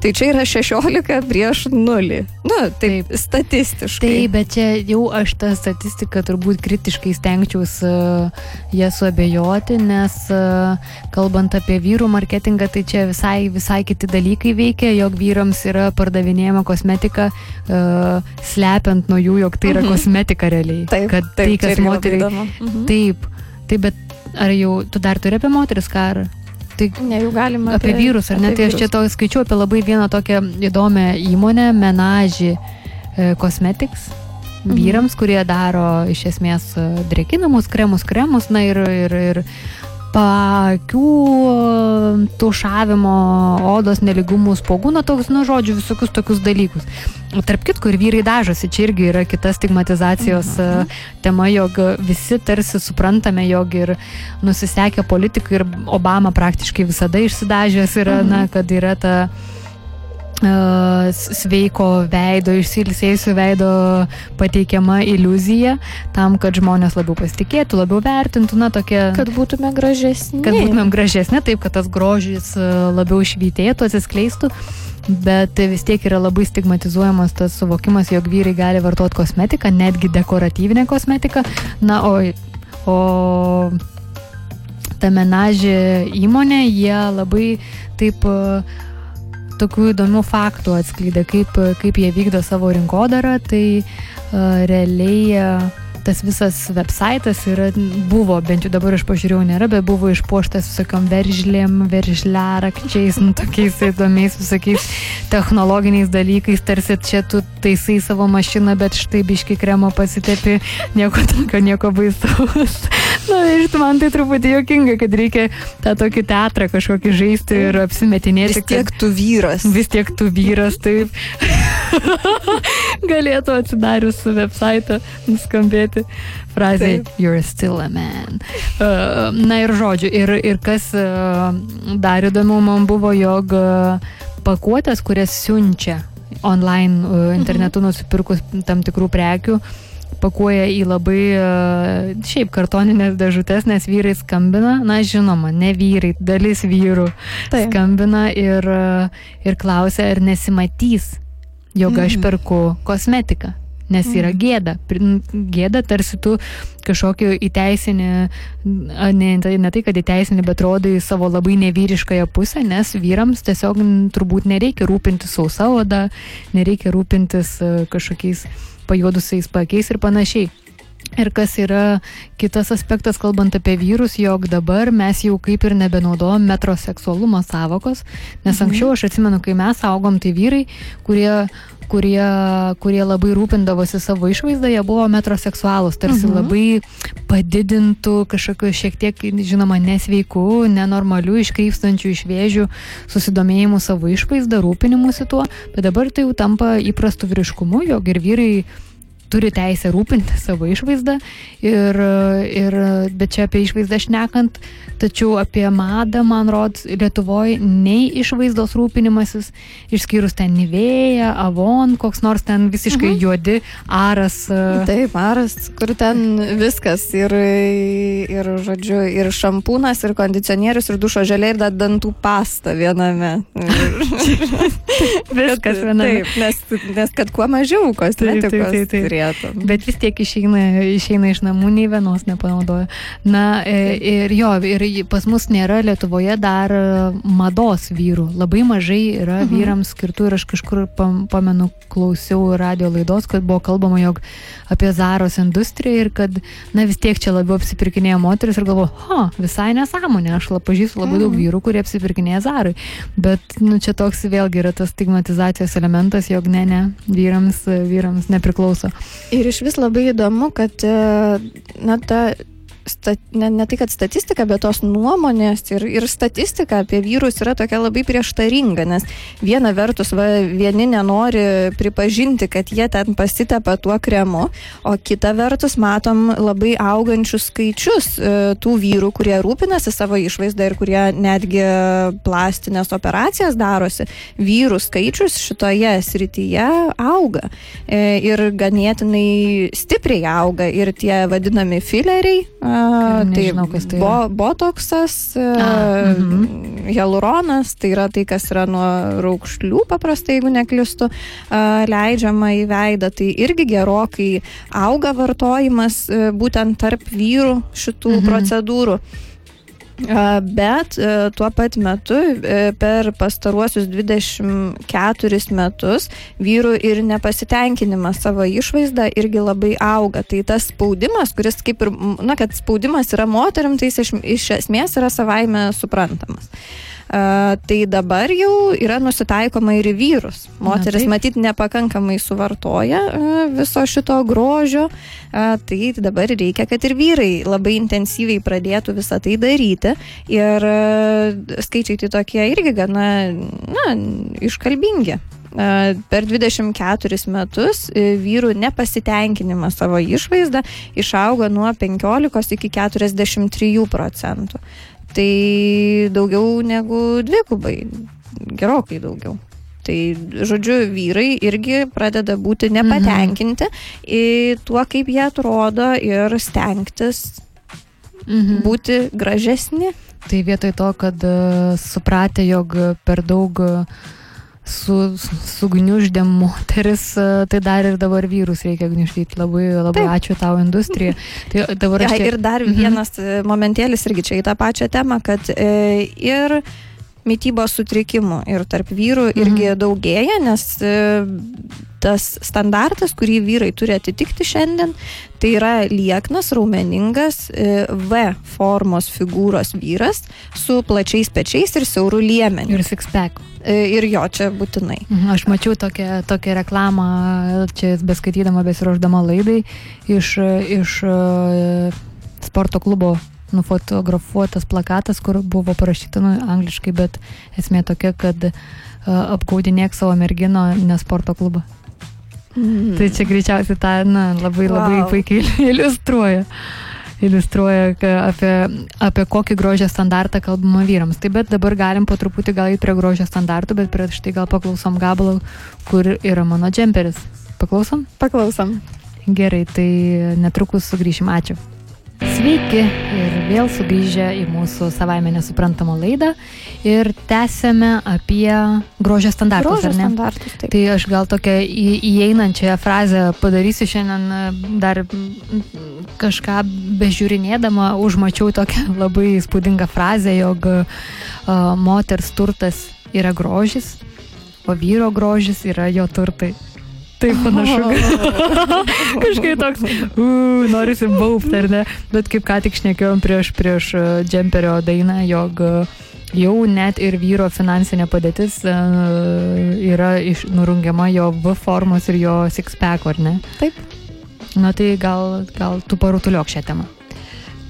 Tai čia yra 16 prieš 0. Nu, taip, taip, statistiškai. Taip, bet čia jau aš tą statistiką turbūt kritiškai stengčiausi uh, ją suabejoti, nes uh, kalbant apie vyrų marketingą, tai čia visai, visai kiti dalykai veikia, jog vyrams yra pardavinėjama kosmetika, uh, slepiant nuo jų, jog tai yra mhm. kosmetika realiai. Taip, kad taip, tai, kas moteriai. Mhm. Taip, taip, bet ar jau tu dar turi apie moteris karą? Tai ne, jau galima apie, apie vyrus, ar ne? Tai aš čia to skaičiu apie labai vieną tokią įdomią įmonę, Menaži e, Cosmetics. Mhm. Vyrams, kurie daro iš esmės e, drėkinamus kremus, kremus, na ir, ir, ir pakių tušavimo, odos neligumų, spogų, na toks, nu, žodžiu, visokius tokius dalykus. Tarp kitko ir vyrai dažosi, čia irgi yra kita stigmatizacijos mhm. tema, jog visi tarsi suprantame, jog ir nusisekę politikai ir Obama praktiškai visada išsidažęs yra, mhm. na, kad yra ta sveiko veido, išsilsėjusio veido pateikiama iliuzija tam, kad žmonės labiau pasitikėtų, labiau vertintų, na tokia. Kad būtume gražesni. Kad būtumėm gražesni, taip, kad tas grožis labiau švytėtų, atsiskleistų. Bet vis tiek yra labai stigmatizuojamas tas suvokimas, jog vyrai gali vartoti kosmetiką, netgi dekoratyvinę kosmetiką. Na, o, o ta menažė įmonė, jie labai taip uh, tokių įdomių faktų atskleidė, kaip, kaip jie vykdo savo rinkodarą, tai uh, realiai uh, tas visas websaitas yra, buvo, bent jau dabar aš pažiūrėjau, nėra, bet buvo išpuoštas visokiom veržlėm, veržliarakčiais, nu, tokiais įdomiais visokiais technologiniais dalykais, tarsi čia tu taisai savo mašiną, bet štai biški kremo pasitepi, nieko tokio, nieko baisaus. Na, ir man tai truputį jokinga, kad reikia tą tokį teatrą kažkokį žaisti ir apsimetinėti. Vis tiek tu vyras. Vis tiek tu vyras, taip. Galėtų atsidarius website nuskambėti frazė. You're still a man. Uh, na ir žodžiu, ir, ir kas uh, dar įdomu man buvo, jog uh, pakuotės, kurias siunčia online uh, internetu mhm. nusipirkus tam tikrų prekių, pakuoja į labai uh, šiaip kartoninės dėžutės, nes vyrai skambina, na žinoma, ne vyrai, dalis vyrų Taip. skambina ir, uh, ir klausia, ar nesimatys jog aš mhm. perku kosmetiką. Nes yra mhm. gėda. Gėda tarsi tu kažkokį įteisinį, ne, ne tai, kad įteisinį, bet rodai savo labai nevyriškąją pusę, nes vyrams tiesiog turbūt nereikia rūpintis sausa oda, nereikia rūpintis kažkokiais pajuodusiais pakiais ir panašiai. Ir kas yra kitas aspektas, kalbant apie vyrus, jog dabar mes jau kaip ir nebenaudojam metroseksualumo savokos, nes mhm. anksčiau aš atsimenu, kai mes augom, tai vyrai, kurie kurie, kurie labai rūpindavosi savo išvaizdą, jie buvo metroseksualus, tarsi mhm. labai padidintų kažkokiu šiek tiek, žinoma, nesveikų, nenormalių, iškrypstančių iš vėžių susidomėjimų savo išvaizdą, rūpinimusi tuo, bet dabar tai jau tampa įprastu vyriškumu, jog ir vyrai turi teisę rūpinti savo išvaizdą, ir, ir, bet čia apie išvaizdą šnekant, tačiau apie madą, man rods, Lietuvoje nei išvaizdos rūpinimasis, išskyrus ten Nivėja, Avon, koks nors ten visiškai mhm. juodi, aras. Taip, aras, kur ten viskas ir, ir, žodžiu, ir šampūnas, ir kondicionierius, ir dušo želė, ir dar dantų pasta viename. viskas viename. Taip, nes, nes kad kuo mažiau kosmetikos. Taip, taip, taip, taip turėtų. Bet vis tiek išeina, išeina iš namų, nei vienos nepanaudoja. Na e, ir jo, ir pas mus nėra Lietuvoje dar e, mados vyrų. Labai mažai yra mhm. vyrams skirtų ir aš kažkur pamenu, klausiau radio laidos, kad buvo kalbama, jog apie Zaros industriją ir kad, na vis tiek čia labiau apsipirkinėja moteris ir galvo, ha, visai nesąmonė, aš la, pažįstu labai daug mhm. vyrų, kurie apsipirkinėja Zarai. Bet, nu, čia toks vėlgi yra tas stigmatizacijos elementas, jog ne, ne, vyrams, vyrams nepriklauso. Ir iš vis labai įdomu, kad e, na, ta stat, ne, ne tai, kad statistika, bet tos nuomonės ir, ir statistika apie vyrus yra tokia labai prieštaringa, nes viena vertus va, vieni nenori pripažinti, kad jie ten pasitepa tuo kremu, o kita vertus matom labai augančius skaičius e, tų vyrų, kurie rūpinasi savo išvaizdą ir kurie netgi plastinės operacijas darosi. Vyrų skaičius šitoje srityje auga e, ir ganėtinai stipriai auga ir tie vadinami fileriai, Nežinau, tai, tai bo, botoksas, A, mhm. hialuronas, tai yra tai, kas yra nuo raukšlių paprastai, jeigu neklistu, leidžiama į veidą. Tai irgi gerokai auga vartojimas būtent tarp vyrų šitų mhm. procedūrų. Bet e, tuo pat metu e, per pastaruosius 24 metus vyrų ir nepasitenkinimas savo išvaizdą irgi labai auga. Tai tas spaudimas, kuris kaip ir, na, kad spaudimas yra moterim, tai jis iš, iš esmės yra savaime suprantamas. Tai dabar jau yra nusitaikoma ir į vyrus. Moteris matyt nepakankamai suvartoja viso šito grožio, tai dabar reikia, kad ir vyrai labai intensyviai pradėtų visą tai daryti. Ir skaičiai tai tokie irgi gana na, iškalbingi. Per 24 metus vyrų nepasitenkinimas savo išvaizdą išaugo nuo 15 iki 43 procentų tai daugiau negu dvigubai, gerokai daugiau. Tai, žodžiu, vyrai irgi pradeda būti nepatenkinti mhm. tuo, kaip jie atrodo ir stengtis mhm. būti gražesni. Tai vietoj to, kad uh, supratę, jog per daug uh, su, sugniuždėm moteris, e, tai dar ir dabar vyrus reikia gniuždyti. Labai, labai Taip. ačiū tau industrija. Tai dabar. Ja, ir dar mhm. vienas mhm. momentėlis irgi čia į tą pačią temą, kad e, ir mytybos sutrikimų ir tarp vyrų irgi mhm. daugėja, nes e, tas standartas, kurį vyrai turi atitikti šiandien, tai yra lieknas, raumeningas e, V formos figūros vyras su plačiais pečiais ir siaurų liemenių. Ir sixpack. E, ir jo, čia būtinai. Mhm, aš mačiau tokią, tokią reklamą, čia beskaitydama, besiruoždama laidai, iš, iš sporto klubo nufotografuotas plakatas, kur buvo parašyta nu, angliškai, bet esmė tokia, kad uh, apgaudinėk savo mergino, ne sporto klubą. Mm. Tai čia greičiausiai tą na, labai wow. labai puikiai iliustruoja. Iliustruoja apie, apie kokį grožio standartą kalbama vyrams. Tai bet dabar galim po truputį gal įti prie grožio standartų, bet prieš tai gal paklausom gabalą, kur yra mano džemperis. Paklausom? Paklausom. Gerai, tai netrukus sugrįšim. Ačiū. Sveiki ir vėl sugrįžę į mūsų savaime nesuprantamą laidą ir tęsėme apie grožio standartus, grožio ar ne? Standartus, taip. tai aš gal tokią į, įeinančią frazę padarysiu šiandien dar kažką bežiūrinėdama, užmačiau tokią labai įspūdingą frazę, jog uh, moters turtas yra grožis, o vyro grožis yra jo turtai. Taip panašu. Kažkaip toks, uh, norisi baupti, ar ne? Bet kaip ką tik šnekėjom prieš, prieš uh, džemperio dainą, jog uh, jau net ir vyro finansinė padėtis uh, yra iš, nurungiama jo V formos ir jo six-pack, ar ne? Taip. Na tai gal, gal tu parutuliok šią temą.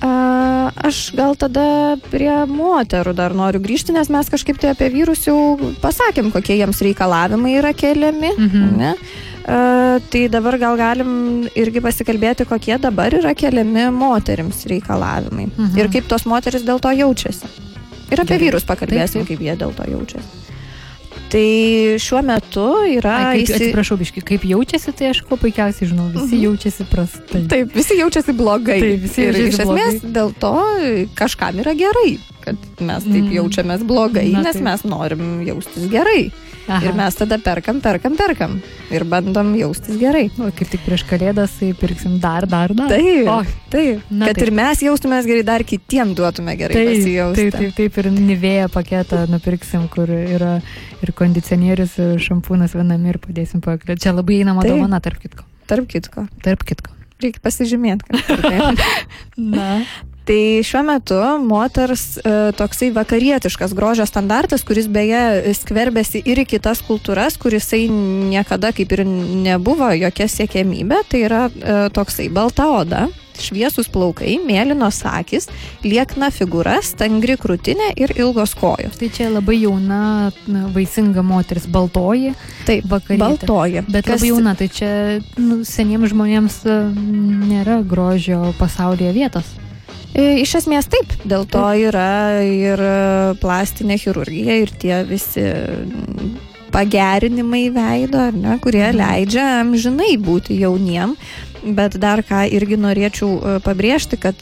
Aš gal tada prie moterų dar noriu grįžti, nes mes kažkaip tai apie vyrus jau pasakėm, kokie jiems reikalavimai yra keliami. Mhm. Ne? A, tai dabar gal galim irgi pasikalbėti, kokie dabar yra keliami moterims reikalavimai. Mhm. Ir kaip tos moteris dėl to jaučiasi. Ir apie Gerai. vyrus pakalbėsim, Taip, taip. kaip jie dėl to jaučiasi. Tai šiuo metu yra Ai, kaip, įsi- atsiprašau, biški, kaip jaučiasi, tai aš kuo puikiausiai žinau, visi Mhm. jaučiasi prastai. Taip, visi jaučiasi blogai. Taip, visi ir jaučiasi iš esmės dėl to kažkam yra gerai, kad mes taip Mm. jaučiamės blogai, Na, nes taip. mes norim jaustis gerai. Aha. Ir mes tada perkam, perkam, perkam. Ir bandom jaustis gerai. O kaip tik prieš kalėdas, tai pirksim dar, dar, dar. Taip, O, taip. Na, kad taip. ir mes jaustumės gerai, dar kitiem duotume gerai Taip, pasijausti. taip, taip, taip, ir nivėję paketą nupirksim, kur yra ir kondicionierius, ir šampūnas viename ir padėsim paklėti. Čia labai einama dovana, tarp kitko. Tarp kitko. Tarp kitko. Reikia pasižymėti. Na. Tai šiuo metu moters e, toksai vakarietiškas grožio standartas, kuris beje skverbėsi ir į kitas kultūras, kurisai niekada kaip ir nebuvo jokia siekėmybė, tai yra e, toksai balta oda, šviesus plaukai, mėlynos akis, liekna figūra, stangri krūtinė ir ilgos kojos. Tai čia labai jauna, na, vaisinga moteris, baltoji, Taip, vakarietė. baltoji. Bet Kas- labai jauna, tai čia nu, seniems žmonėms e, nėra grožio pasaulyje vietos. E, Iš esmės taip, dėl to yra ir e, plastinė chirurgija ir tie visi pagerinimai veido, ne, kurie Mhm. leidžia amžinai būti jauniem. Bet dar ką irgi norėčiau e, pabrėžti, kad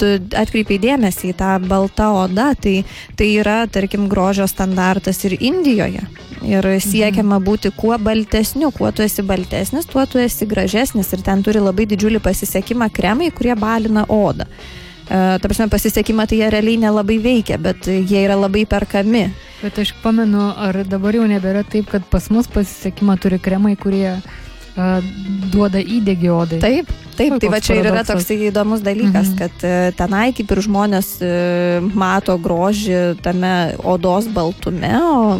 atkreipiai dėmesį į tą baltą odą, tai, tai yra, tarkim, grožio standartas ir Indijoje. Ir siekiama būti kuo baltesniu, kuo tu esi baltesnis, tuo tu esi gražesnis ir ten turi labai didžiulį pasisekimą kremai, kurie balina odą. E, Ta prasme, pasisekimą tai jie realiai nelabai veikia, bet jie yra labai perkami. Bet aš pamenu, ar dabar jau nebėra taip, kad pas mus pasisekimą turi kremai, kurie duoda įdėgį odai. Taip, taip, tai va čia ir yra toks įdomus dalykas, Mhm. kad e, tenai kaip ir žmonės e, mato grožį tame odos baltume, o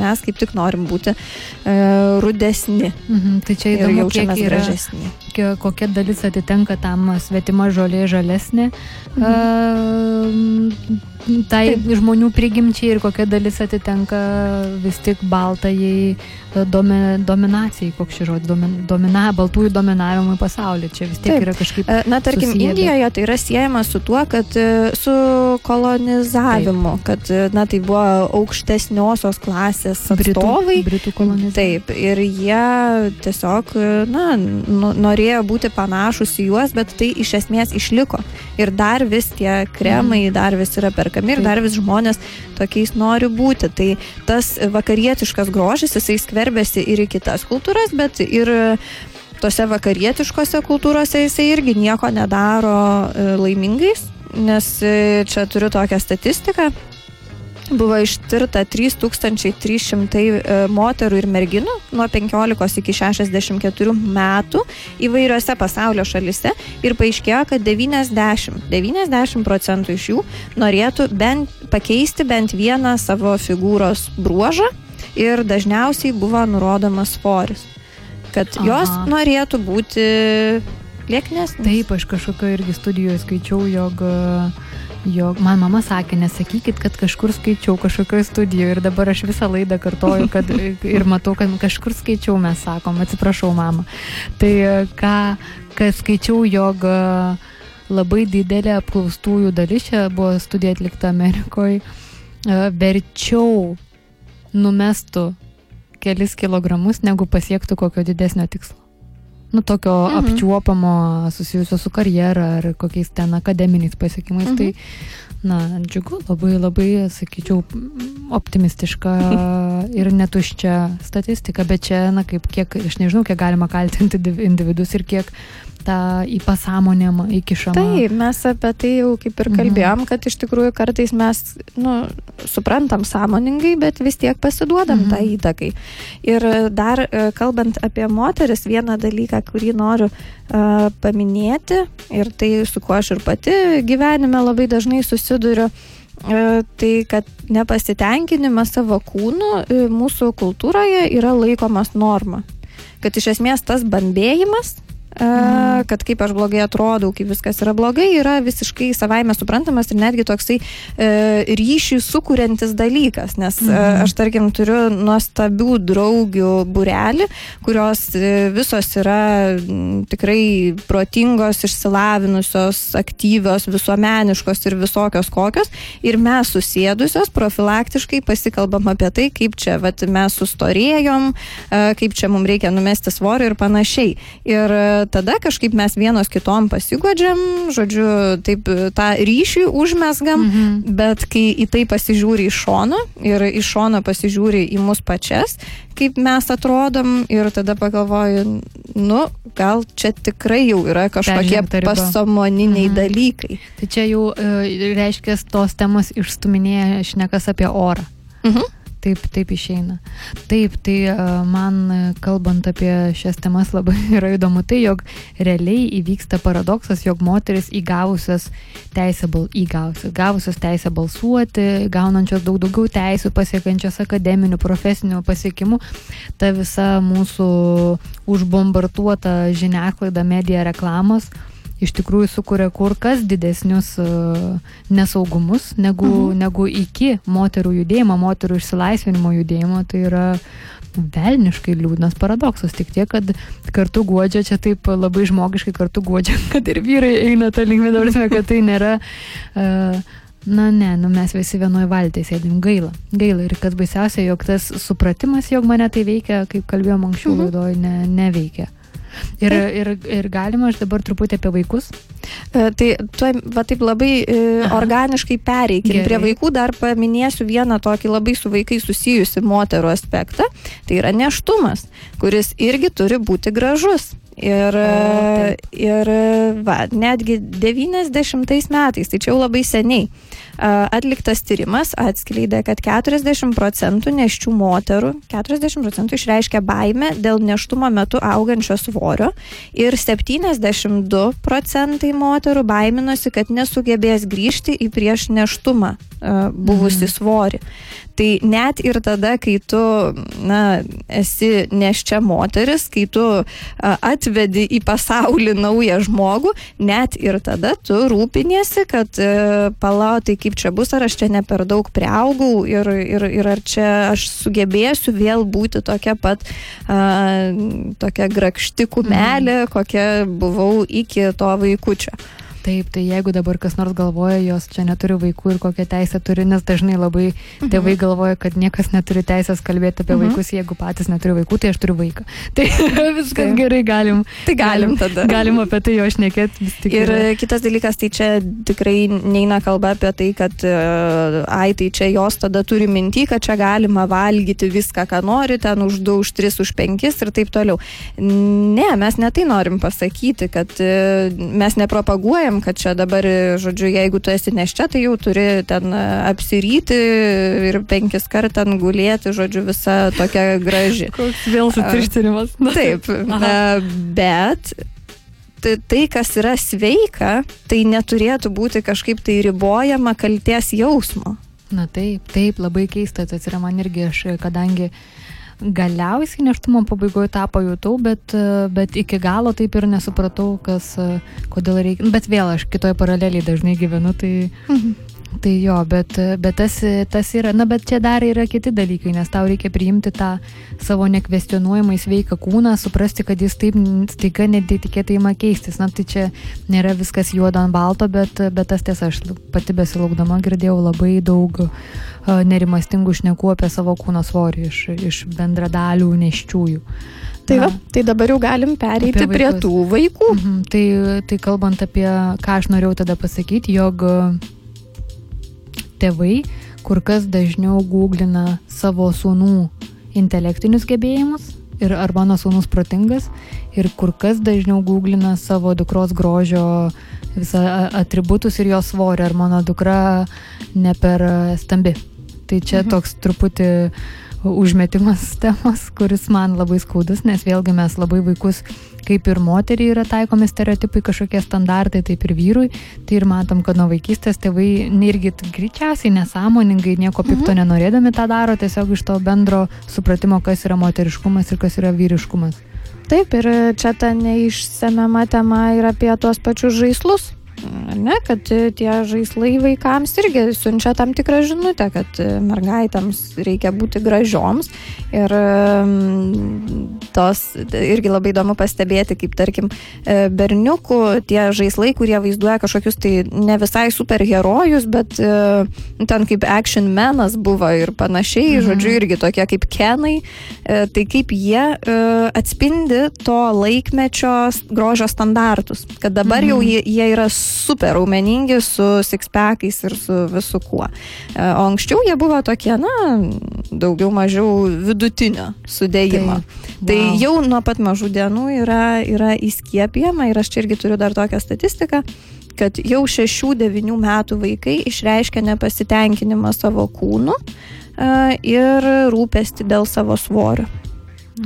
mes kaip tik norim būti e, rudesni Mhm, tai čia įdomu, kiek yra, gražesni. kokia, kokia dalis atitenka tam svetima žolė žalesnė. Mhm. Tai Taip. žmonių prigimčiai ir kokia dalis atitenka vis tik baltajai e, domi, dominacijai, koks žodis, domin, domina, baltųjų dominavimui pasaulyje. Čia vis tiek Taip. yra kažkaip E, Na, tarkim, susiję, bet- Indijoje tai yra siejama su tuo, kad e, su kolonizavimu, kad, e, na, tai buvo aukštesniosios klasės Britų, atstovai. Britų kolonizacija. Taip, ir jie tiesiog, na, nu- norėjo būti panašus į juos, bet tai iš esmės išliko. Ir dar vis tie kremai, dar vis yra perkami ir dar vis žmonės tokiais nori būti. Tai tas vakarietiškas grožis, jisai skverbėsi ir į kitas kultūras, bet ir tose vakarietiškose kultūrose jisai irgi nieko nedaro e, laimingais, nes e, čia turiu tokią statistiką. Buvo ištirta 3300 e, moterų ir merginų nuo 15 iki 64 metų įvairiose pasaulio šalise ir paaiškėjo, kad 90, 90 procentų iš jų norėtų bent pakeisti bent vieną savo figūros bruožą ir dažniausiai buvo nurodomas svoris. Kad Aha. jos norėtų būti lieknesnės. Taip, aš kažkokio irgi studijoje skaičiau, jog, jog man mama sakė, nesakykit, kad kažkur skaičiau kažkokioje studijoje ir dabar aš visą laidą kartoju kad, ir matau, kad kažkur skaičiau, mes sakom, atsiprašau, mama. Tai ką, ką skaičiau, jog e, labai didelė apklaustųjų dalis, čia buvo studija atlikta Amerikoje, verčiau numestų kelis kilogramus, negu pasiektų kokio didesnio tikslo. Nu, tokio Mhm. apčiuopamo susijusio su karjera ar kokiais ten akademiniais pasiekimais. Mhm. Mhm. Tai, na, džiugu, labai, labai, sakyčiau, optimistiška ir netuščia statistika, bet čia, na, kaip, kiek, aš nežinau, kiek galima kaltinti div- individus ir kiek tą į pasąmonėmą įkišama. Taip, mes apie tai jau kaip ir Mhm. kalbėjom, kad iš tikrųjų kartais mes nu, suprantam sąmoningai, bet vis tiek pasiduodam Mhm. tą įtakai. Ir dar e, kalbant apie moteris, vieną dalyką, kurį noriu uh, paminėti ir tai su kuo aš ir pati gyvenime labai dažnai susiduriu, e, tai kad nepasitenkinimas savo kūnu mūsų kultūroje yra laikomas norma. Kad iš esmės tas bambėjimas, Mhm. Kad kaip aš blogai atrodau, kaip viskas yra blogai, yra visiškai savaime suprantamas ir netgi toksai e, ryšį sukūrentis dalykas, nes e, Mhm. aš tarkim turiu nuostabių draugių burelį, kurios e, visos yra tikrai protingos, išsilavinusios, aktyvios, visuomeniškos ir visokios kokios. Ir mes susėdusios profilaktiškai pasikalbam apie tai, kaip čia vat, mes sustorėjom, kaip čia mums reikia numesti svorio ir panašiai. Ir tada kažkaip mes vienos kitom pasiguodžiam, žodžiu, taip tą ryšį užmesgam. Mhm. Bet kai į tai pasižiūri iš šono ir iš šono pasižiūri į mus pačias, kaip mes atrodom ir tada pagalvoju, nu, gal čia tikrai jau yra kažkokie pasamoniniai Mhm. dalykai. Tai čia jau e, reiškia, tos temos išstuminėja šnekas apie orą. Mhm. Taip, taip išeina. Taip, tai e, man e, kalbant apie šias temas labai yra įdomu tai, jog realiai įvyksta paradoksas, jog moteris įgavusios teisę, bal, įgavusios, gavusios teisę balsuoti, gaunančios daug daugiau teisų, pasiekančios akademinių, profesinių pasiekimų, ta visa mūsų užbombarduota žiniasklaida, medija, reklamos iš tikrųjų sukuria kur kas didesnius uh, nesaugumus negu, mhm. negu iki moterų judėjimo, moterų išsilaisvinimo judėjimo. Tai yra velniškai liūdnas paradoksas. Tik tiek, kad kartu guodžia, čia taip labai žmogiškai kartu guodžia, kad ir vyrai eina tą linkmę, dabar kad tai nėra. Uh, Na ne, nu mes visi vienoje valtyje sėdim, gaila. Gaila ir kas baisiausia, jog tas supratimas, jog mane tai veikia, kaip kalbėjom anksčiau Mhm. laidoje, ne, neveikia. Ir, ir, ir galima aš dabar truputį apie vaikus. E, Tai tuoj, va taip labai e, Aha. organiškai pereikim. Gerai. Prie vaikų dar paminėsiu vieną tokį labai su vaikais susijusi moterų aspektą. Tai yra neštumas, kuris irgi turi būti gražus. Ir, O, taip. ir va, netgi 90 metais, tai čia jau labai seniai, atliktas tyrimas atskleidė, kad 40 procentų neščių moterų, 40 procentų išreiškia baimę dėl neštumo metu augančio svorio ir 72 procentai moterų baiminosi, kad nesugebės grįžti į prieš neštumą buvusi Mhm. svorį. Tai net ir tada, kai tu na, esi neščia moteris, kai tu atvedi į pasaulį naują žmogų, net ir tada tu rūpiniesi, kad e, pala, tai kaip čia bus, ar aš čia ne per daug priaugau ir, ir, ir ar čia aš sugebėsiu vėl būti tokia pat, a, tokia grakšti kumelė, kokia buvau iki to vaikučio. Taip, tai jeigu dabar kas nors galvoja, jos čia neturi vaikų ir kokią teisę turi, nes dažnai labai tėvai galvoja, kad niekas neturi teisės kalbėti apie Mhm. vaikus, jeigu patys neturi vaikų, tai aš turiu vaiką. Tai viskas Taip. gerai, galim. Tai galim tada. Galim apie tai jo šnekėti vis tik. Ir yra. kitas dalykas, tai čia tikrai neina kalba apie tai, kad e, ai, tai čia jos tada turi minti, kad čia galima valgyti viską, ką nori, ten už 2, už 3, už 5 ir taip toliau. Ne, mes ne tai norim pasakyti, kad e, mes nepropaguojam, kad čia dabar, žodžiu, jeigu tu esi neščia, tai jau turi ten e, apsiryti ir penkis kart ten gulėti, žodžiu, visa tokia graži. Koks vėl sutirštinimas. Taip, Aha. bet tai, kas yra sveika, tai neturėtų būti kažkaip tai ribojama kalties jausmo. Na taip, taip, labai keista, tas yra man irgi aš, kadangi galiausiai neštumo pabaigoje tą pajutau, bet, e, bet iki galo taip ir nesupratau, kas, e, kodėl reikia. Bet vėl aš kitoje paraleliai dažnai gyvenu, tai, tai jo, bet, bet tas, tas yra, na bet čia dar yra kiti dalykai, nes tau reikia priimti tą savo nekvestionuojamai sveiką kūną, suprasti, kad jis taip staiga netikėtai ima keistis. Na tai čia nėra viskas juodo ant balto, bet, bet tas tiesa, aš pati besilaukdama girdėjau labai daug uh, nerimastingų šnekų apie savo kūno svorį iš, iš bendradalių neščiųjų. Tai, va, tai dabar jau galim pereiti prie tų vaikų. Mhm, tai, tai kalbant apie, ką aš norėjau tada pasakyti, jog e, tėvai kur kas dažniau googlina savo sūnų intelektinius gebėjimus ir ar mano sūnus protingas ir kur kas dažniau googlina savo dukros grožio visą atributus ir jos svorį, ar mano dukra ne per stambi. Tai čia mhm. toks truputį užmetimas temos, kuris man labai skaudus, nes vėlgi mes labai vaikus, kaip ir moteriai yra taikomi stereotipai, kažkokie standartai, taip ir vyrui. Tai ir matom, kad nuo vaikystės tėvai irgi greičiausiai nesąmoningai, nieko pikto mhm. nenorėdami tą daro, tiesiog iš to bendro supratimo, kas yra moteriškumas ir kas yra vyriškumas. Taip, ir čia ta neišsemiama tema ir apie tuos pačius žaislus ne, kad tie žaislai vaikams irgi siunčia tam tikrą žinutę, kad mergaitėms reikia būti gražioms. Ir tos irgi labai įdomu pastebėti, kaip tarkim e, berniukų tie žaislai, kurie vaizduoja kažkokius tai ne visai superherojus, bet e, ten kaip action menas buvo ir panašiai, mhm. žodžiu, irgi tokie kaip kenai, e, tai kaip jie atspindi to laikmečio grožio standartus, kad dabar mhm. jau jie, jie yra super raumeningi su sixpackais ir su visu kuo. E, o anksčiau jie buvo tokie, na, daugiau mažiau vidutinio sudėjimo. Tai, tai wow. jau nuo pat mažų dienų yra, yra įskiepijama ir aš čia irgi turiu dar tokią statistiką kad jau 6-9 metų vaikai išreiškia nepasitenkinimą savo kūnu e, ir rūpesti dėl savo svorio.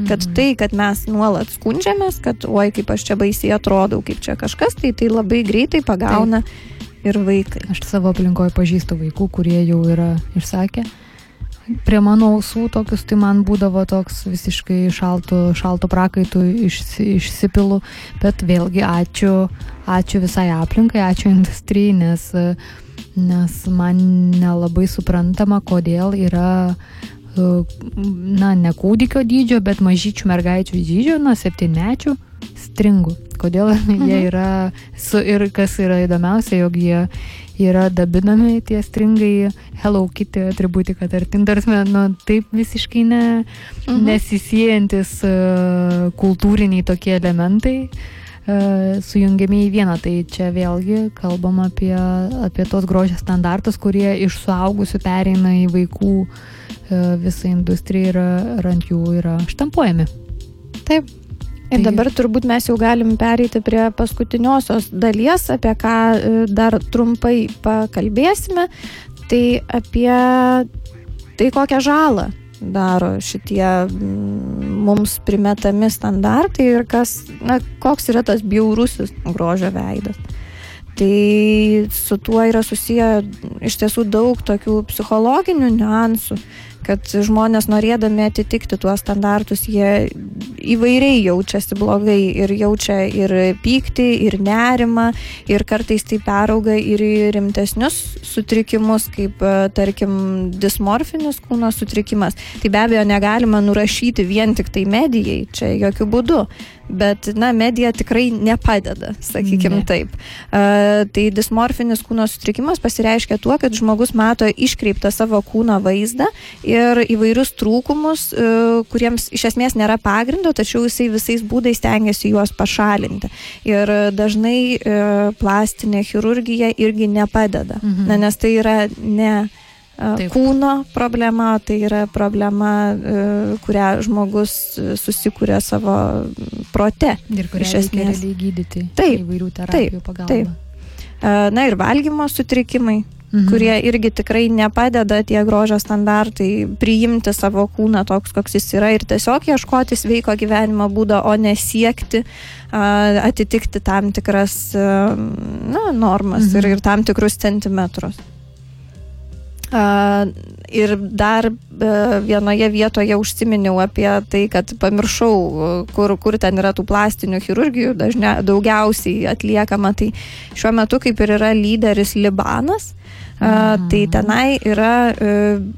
Kad mhm. tai, kad mes nuolat skundžiamės, kad oi kaip aš čia baisiai atrodau, kaip čia kažkas, tai tai labai greitai pagauna Taip. ir vaikai. Aš savo aplinkoje pažįstu vaikų, kurie jau yra išsakę. Prie mano ausų tokius, tai man būdavo toks visiškai šaltų, šaltų prakaitų išsi, išsipilu, bet vėlgi ačiū, ačiū visai aplinkai, ačiū industrijai, nes, nes man nelabai suprantama, kodėl yra na, ne kūdikio dydžio, bet mažyčių mergaičių dydžio, nuo septynmečių stringų. Kodėl mhm. jie yra, su, ir kas yra įdomiausia, jog jie yra dabinami tie stringai Hello Kitty atributika, tarkim, darsime, nu, taip visiškai ne, mhm. nesisiejantis uh, kultūriniai tokie elementai uh, sujungiami į vieną. Tai čia vėlgi kalbam apie, apie tos grožio standartus, kurie iš suaugusių pereina į vaikų E, visa industrija yra, ir ant jų yra štampuojami. Taip. Ir tai... dabar turbūt mes jau galim pereiti prie paskutiniosios dalies, apie ką e, dar trumpai pakalbėsime. Tai apie tai, kokią žalą daro šitie mums primetami standartai ir kas, na, koks yra tas bjaurusis grožio veidas. Tai su tuo yra susiję iš tiesų daug tokių psichologinių niuansų, kad žmonės norėdami atitikti tuos standartus, jie įvairiai jaučiasi blogai ir jaučia ir pyktį, ir nerimą, ir kartais tai perauga ir į rimtesnius sutrikimus, kaip tarkim dismorfinis kūno sutrikimas. Tai be abejo negalima nurašyti vien tik tai medijai, čia jokių būdų bet, na, medija tikrai nepadeda, sakykime ne. taip. Uh, tai dismorfinis kūno sutrikimas pasireiškia tuo, kad žmogus mato iškreiptą savo kūno vaizdą ir įvairius trūkumus, uh, kuriems iš esmės nėra pagrindo, tačiau jisai visais būdais tengiasi juos pašalinti. Ir dažnai uh, plastinė chirurgija irgi nepadeda, mhm. na, nes tai yra ne Taip. kūno problema, tai yra problema, kurią žmogus susikūrė savo prote. Ir kurią iš esmės reikia gydyti taip, įvairių terapijų pagalba. Taip. Na ir valgymo sutrikimai, mhm. kurie irgi tikrai nepadeda tie grožio standartai priimti savo kūną toks, koks jis yra ir tiesiog ieškoti sveiko gyvenimo būdo, o nesiekti atitikti tam tikras na, normas mhm. ir, ir tam tikrus centimetrus. Ir dar vienoje vietoje užsiminiau apie tai, kad pamiršau, kur, kur ten yra tų plastinių chirurgijų dažnia, daugiausiai atliekama. Tai šiuo metu kaip ir yra lyderis Libanas, mhm. tai tenai yra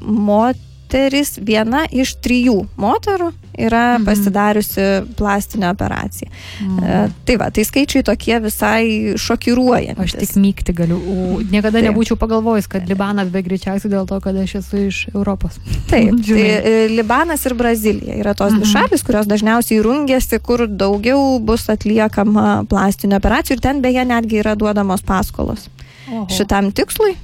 moteris moteris, viena iš trijų moterų yra mhm. pasidariusi plastinę operaciją. Mhm. E, tai va, tai skaičiai tokie visai šokiruojantys. Aš tik mygti galiu. O niekada Taip. nebūčiau pagalvojęs, kad Libanas be greičiausiai dėl to, kad aš esu iš Europos. Taip, tai e, Libanas ir Brazilija yra tos mhm. dvi šalis, kurios dažniausiai rungėsi, kur daugiau bus atliekama plastinio operacijų ir ten beje netgi yra duodamos paskolos. Oho. Šitam tikslui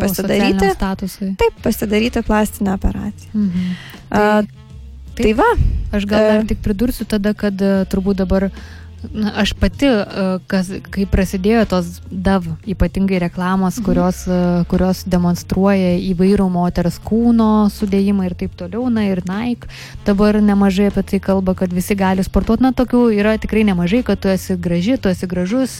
pasidaryti. Statusui. Taip, pasidaryti plastinę operaciją. Mhm. Tai... A, Taip. Tai va. Aš gal dar tik pridursiu tada, kad turbūt dabar Na, aš pati, kas, kai prasidėjo tos DAV, ypatingai reklamos, mhm. kurios, kurios demonstruoja įvairių moters kūno sudėjimą ir taip toliau, na ir Nike, dabar nemažai apie tai kalba, kad visi gali sportuoti, na tokių yra tikrai nemažai, kad tu esi graži, tu esi gražus,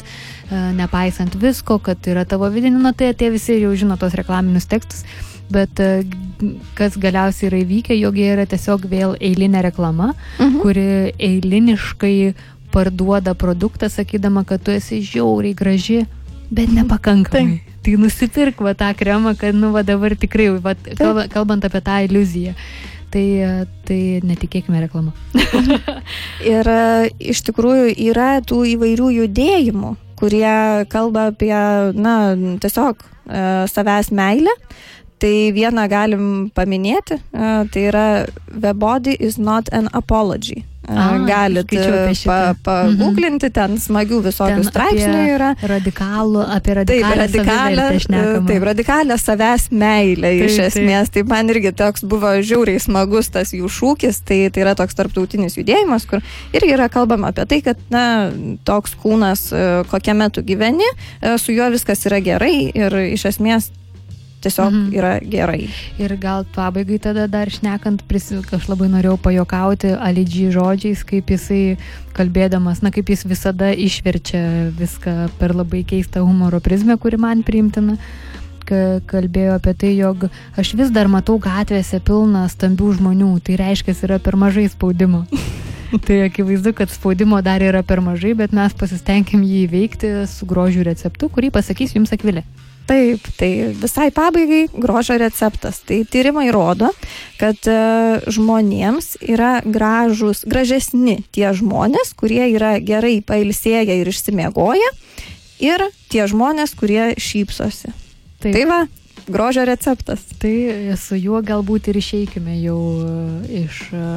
nepaisant visko, kad yra tavo vidinė, na tai tie visi jau žino tos reklaminius tekstus bet kas galiausiai yra įvykę, jog jie yra tiesiog vėl eilinė reklama, mhm. kuri eiliniškai parduoda produktą, sakydama, kad tu esi žiauriai graži, bet nepakankamai. Taip. Tai nusipirk va tą kremą, kad, nu, va dabar tikrai, va, kalbant apie tą iliuziją. Tai, tai netikėkime reklamą. ir iš tikrųjų yra tų įvairių judėjimų, kurie kalba apie, na, tiesiog e, savęs meilę. Tai vieną galim paminėti, e, tai yra The body is not an apology. A, Galit paguglinti, pa, mhm. ten smagių visokių ten straipsnių yra. Radikalų, apie radikalę. Taip, radikalę, taip, radikalę savęs meilę taip, iš esmės. Taip. taip, man irgi toks buvo žiauriai smagus tas jų šūkis, tai, tai yra toks tarptautinis judėjimas, kur irgi yra kalbama apie tai, kad na, toks kūnas, e, kokiame tu gyveni, e, su juo viskas yra gerai ir iš esmės tiesiog mhm. yra gerai. Ir gal pabaigai tada dar šnekant, aš labai norėjau pajokauti Alidžiai žodžiais, kaip jisai kalbėdamas, na kaip jis visada išverčia viską per labai keistą humoro prizmę, kuri man priimtina kalbėjo apie tai, jog aš vis dar matau gatvėse pilną stambių žmonių, tai reiškia, yra per mažai spaudimo. tai akivaizdu, kad spaudimo dar yra per mažai, bet mes pasistengim jį įveikti su grožių receptu, kurį pasakys jums akvilė. Taip, tai visai pabaigai grožio receptas. Tai tyrimai rodo, kad e, žmonėms yra gražus, gražesni tie žmonės, kurie yra gerai pailsėję ir išsimiegoję, ir tie žmonės, kurie šypsosi. Taip. Tai va, grožio receptas. Tai su juo galbūt ir išeikime jau e, iš, e,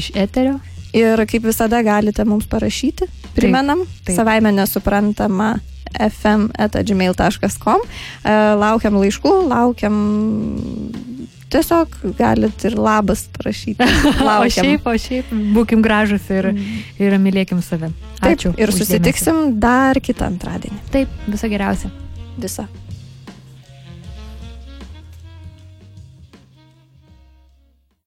iš eterio. Ir kaip visada galite mums parašyti, primenam, taip, taip. savaime nesuprantama fm.gmail.com. E, laukiam laiškų, laukiam tiesiog galit ir labas parašyti. O šiaip, o šiaip, būkim gražus ir, mm. ir mylėkim save. Ačiū. Taip, ir susitiksim dar kitą antradienį. Taip, viso geriausio. Viso.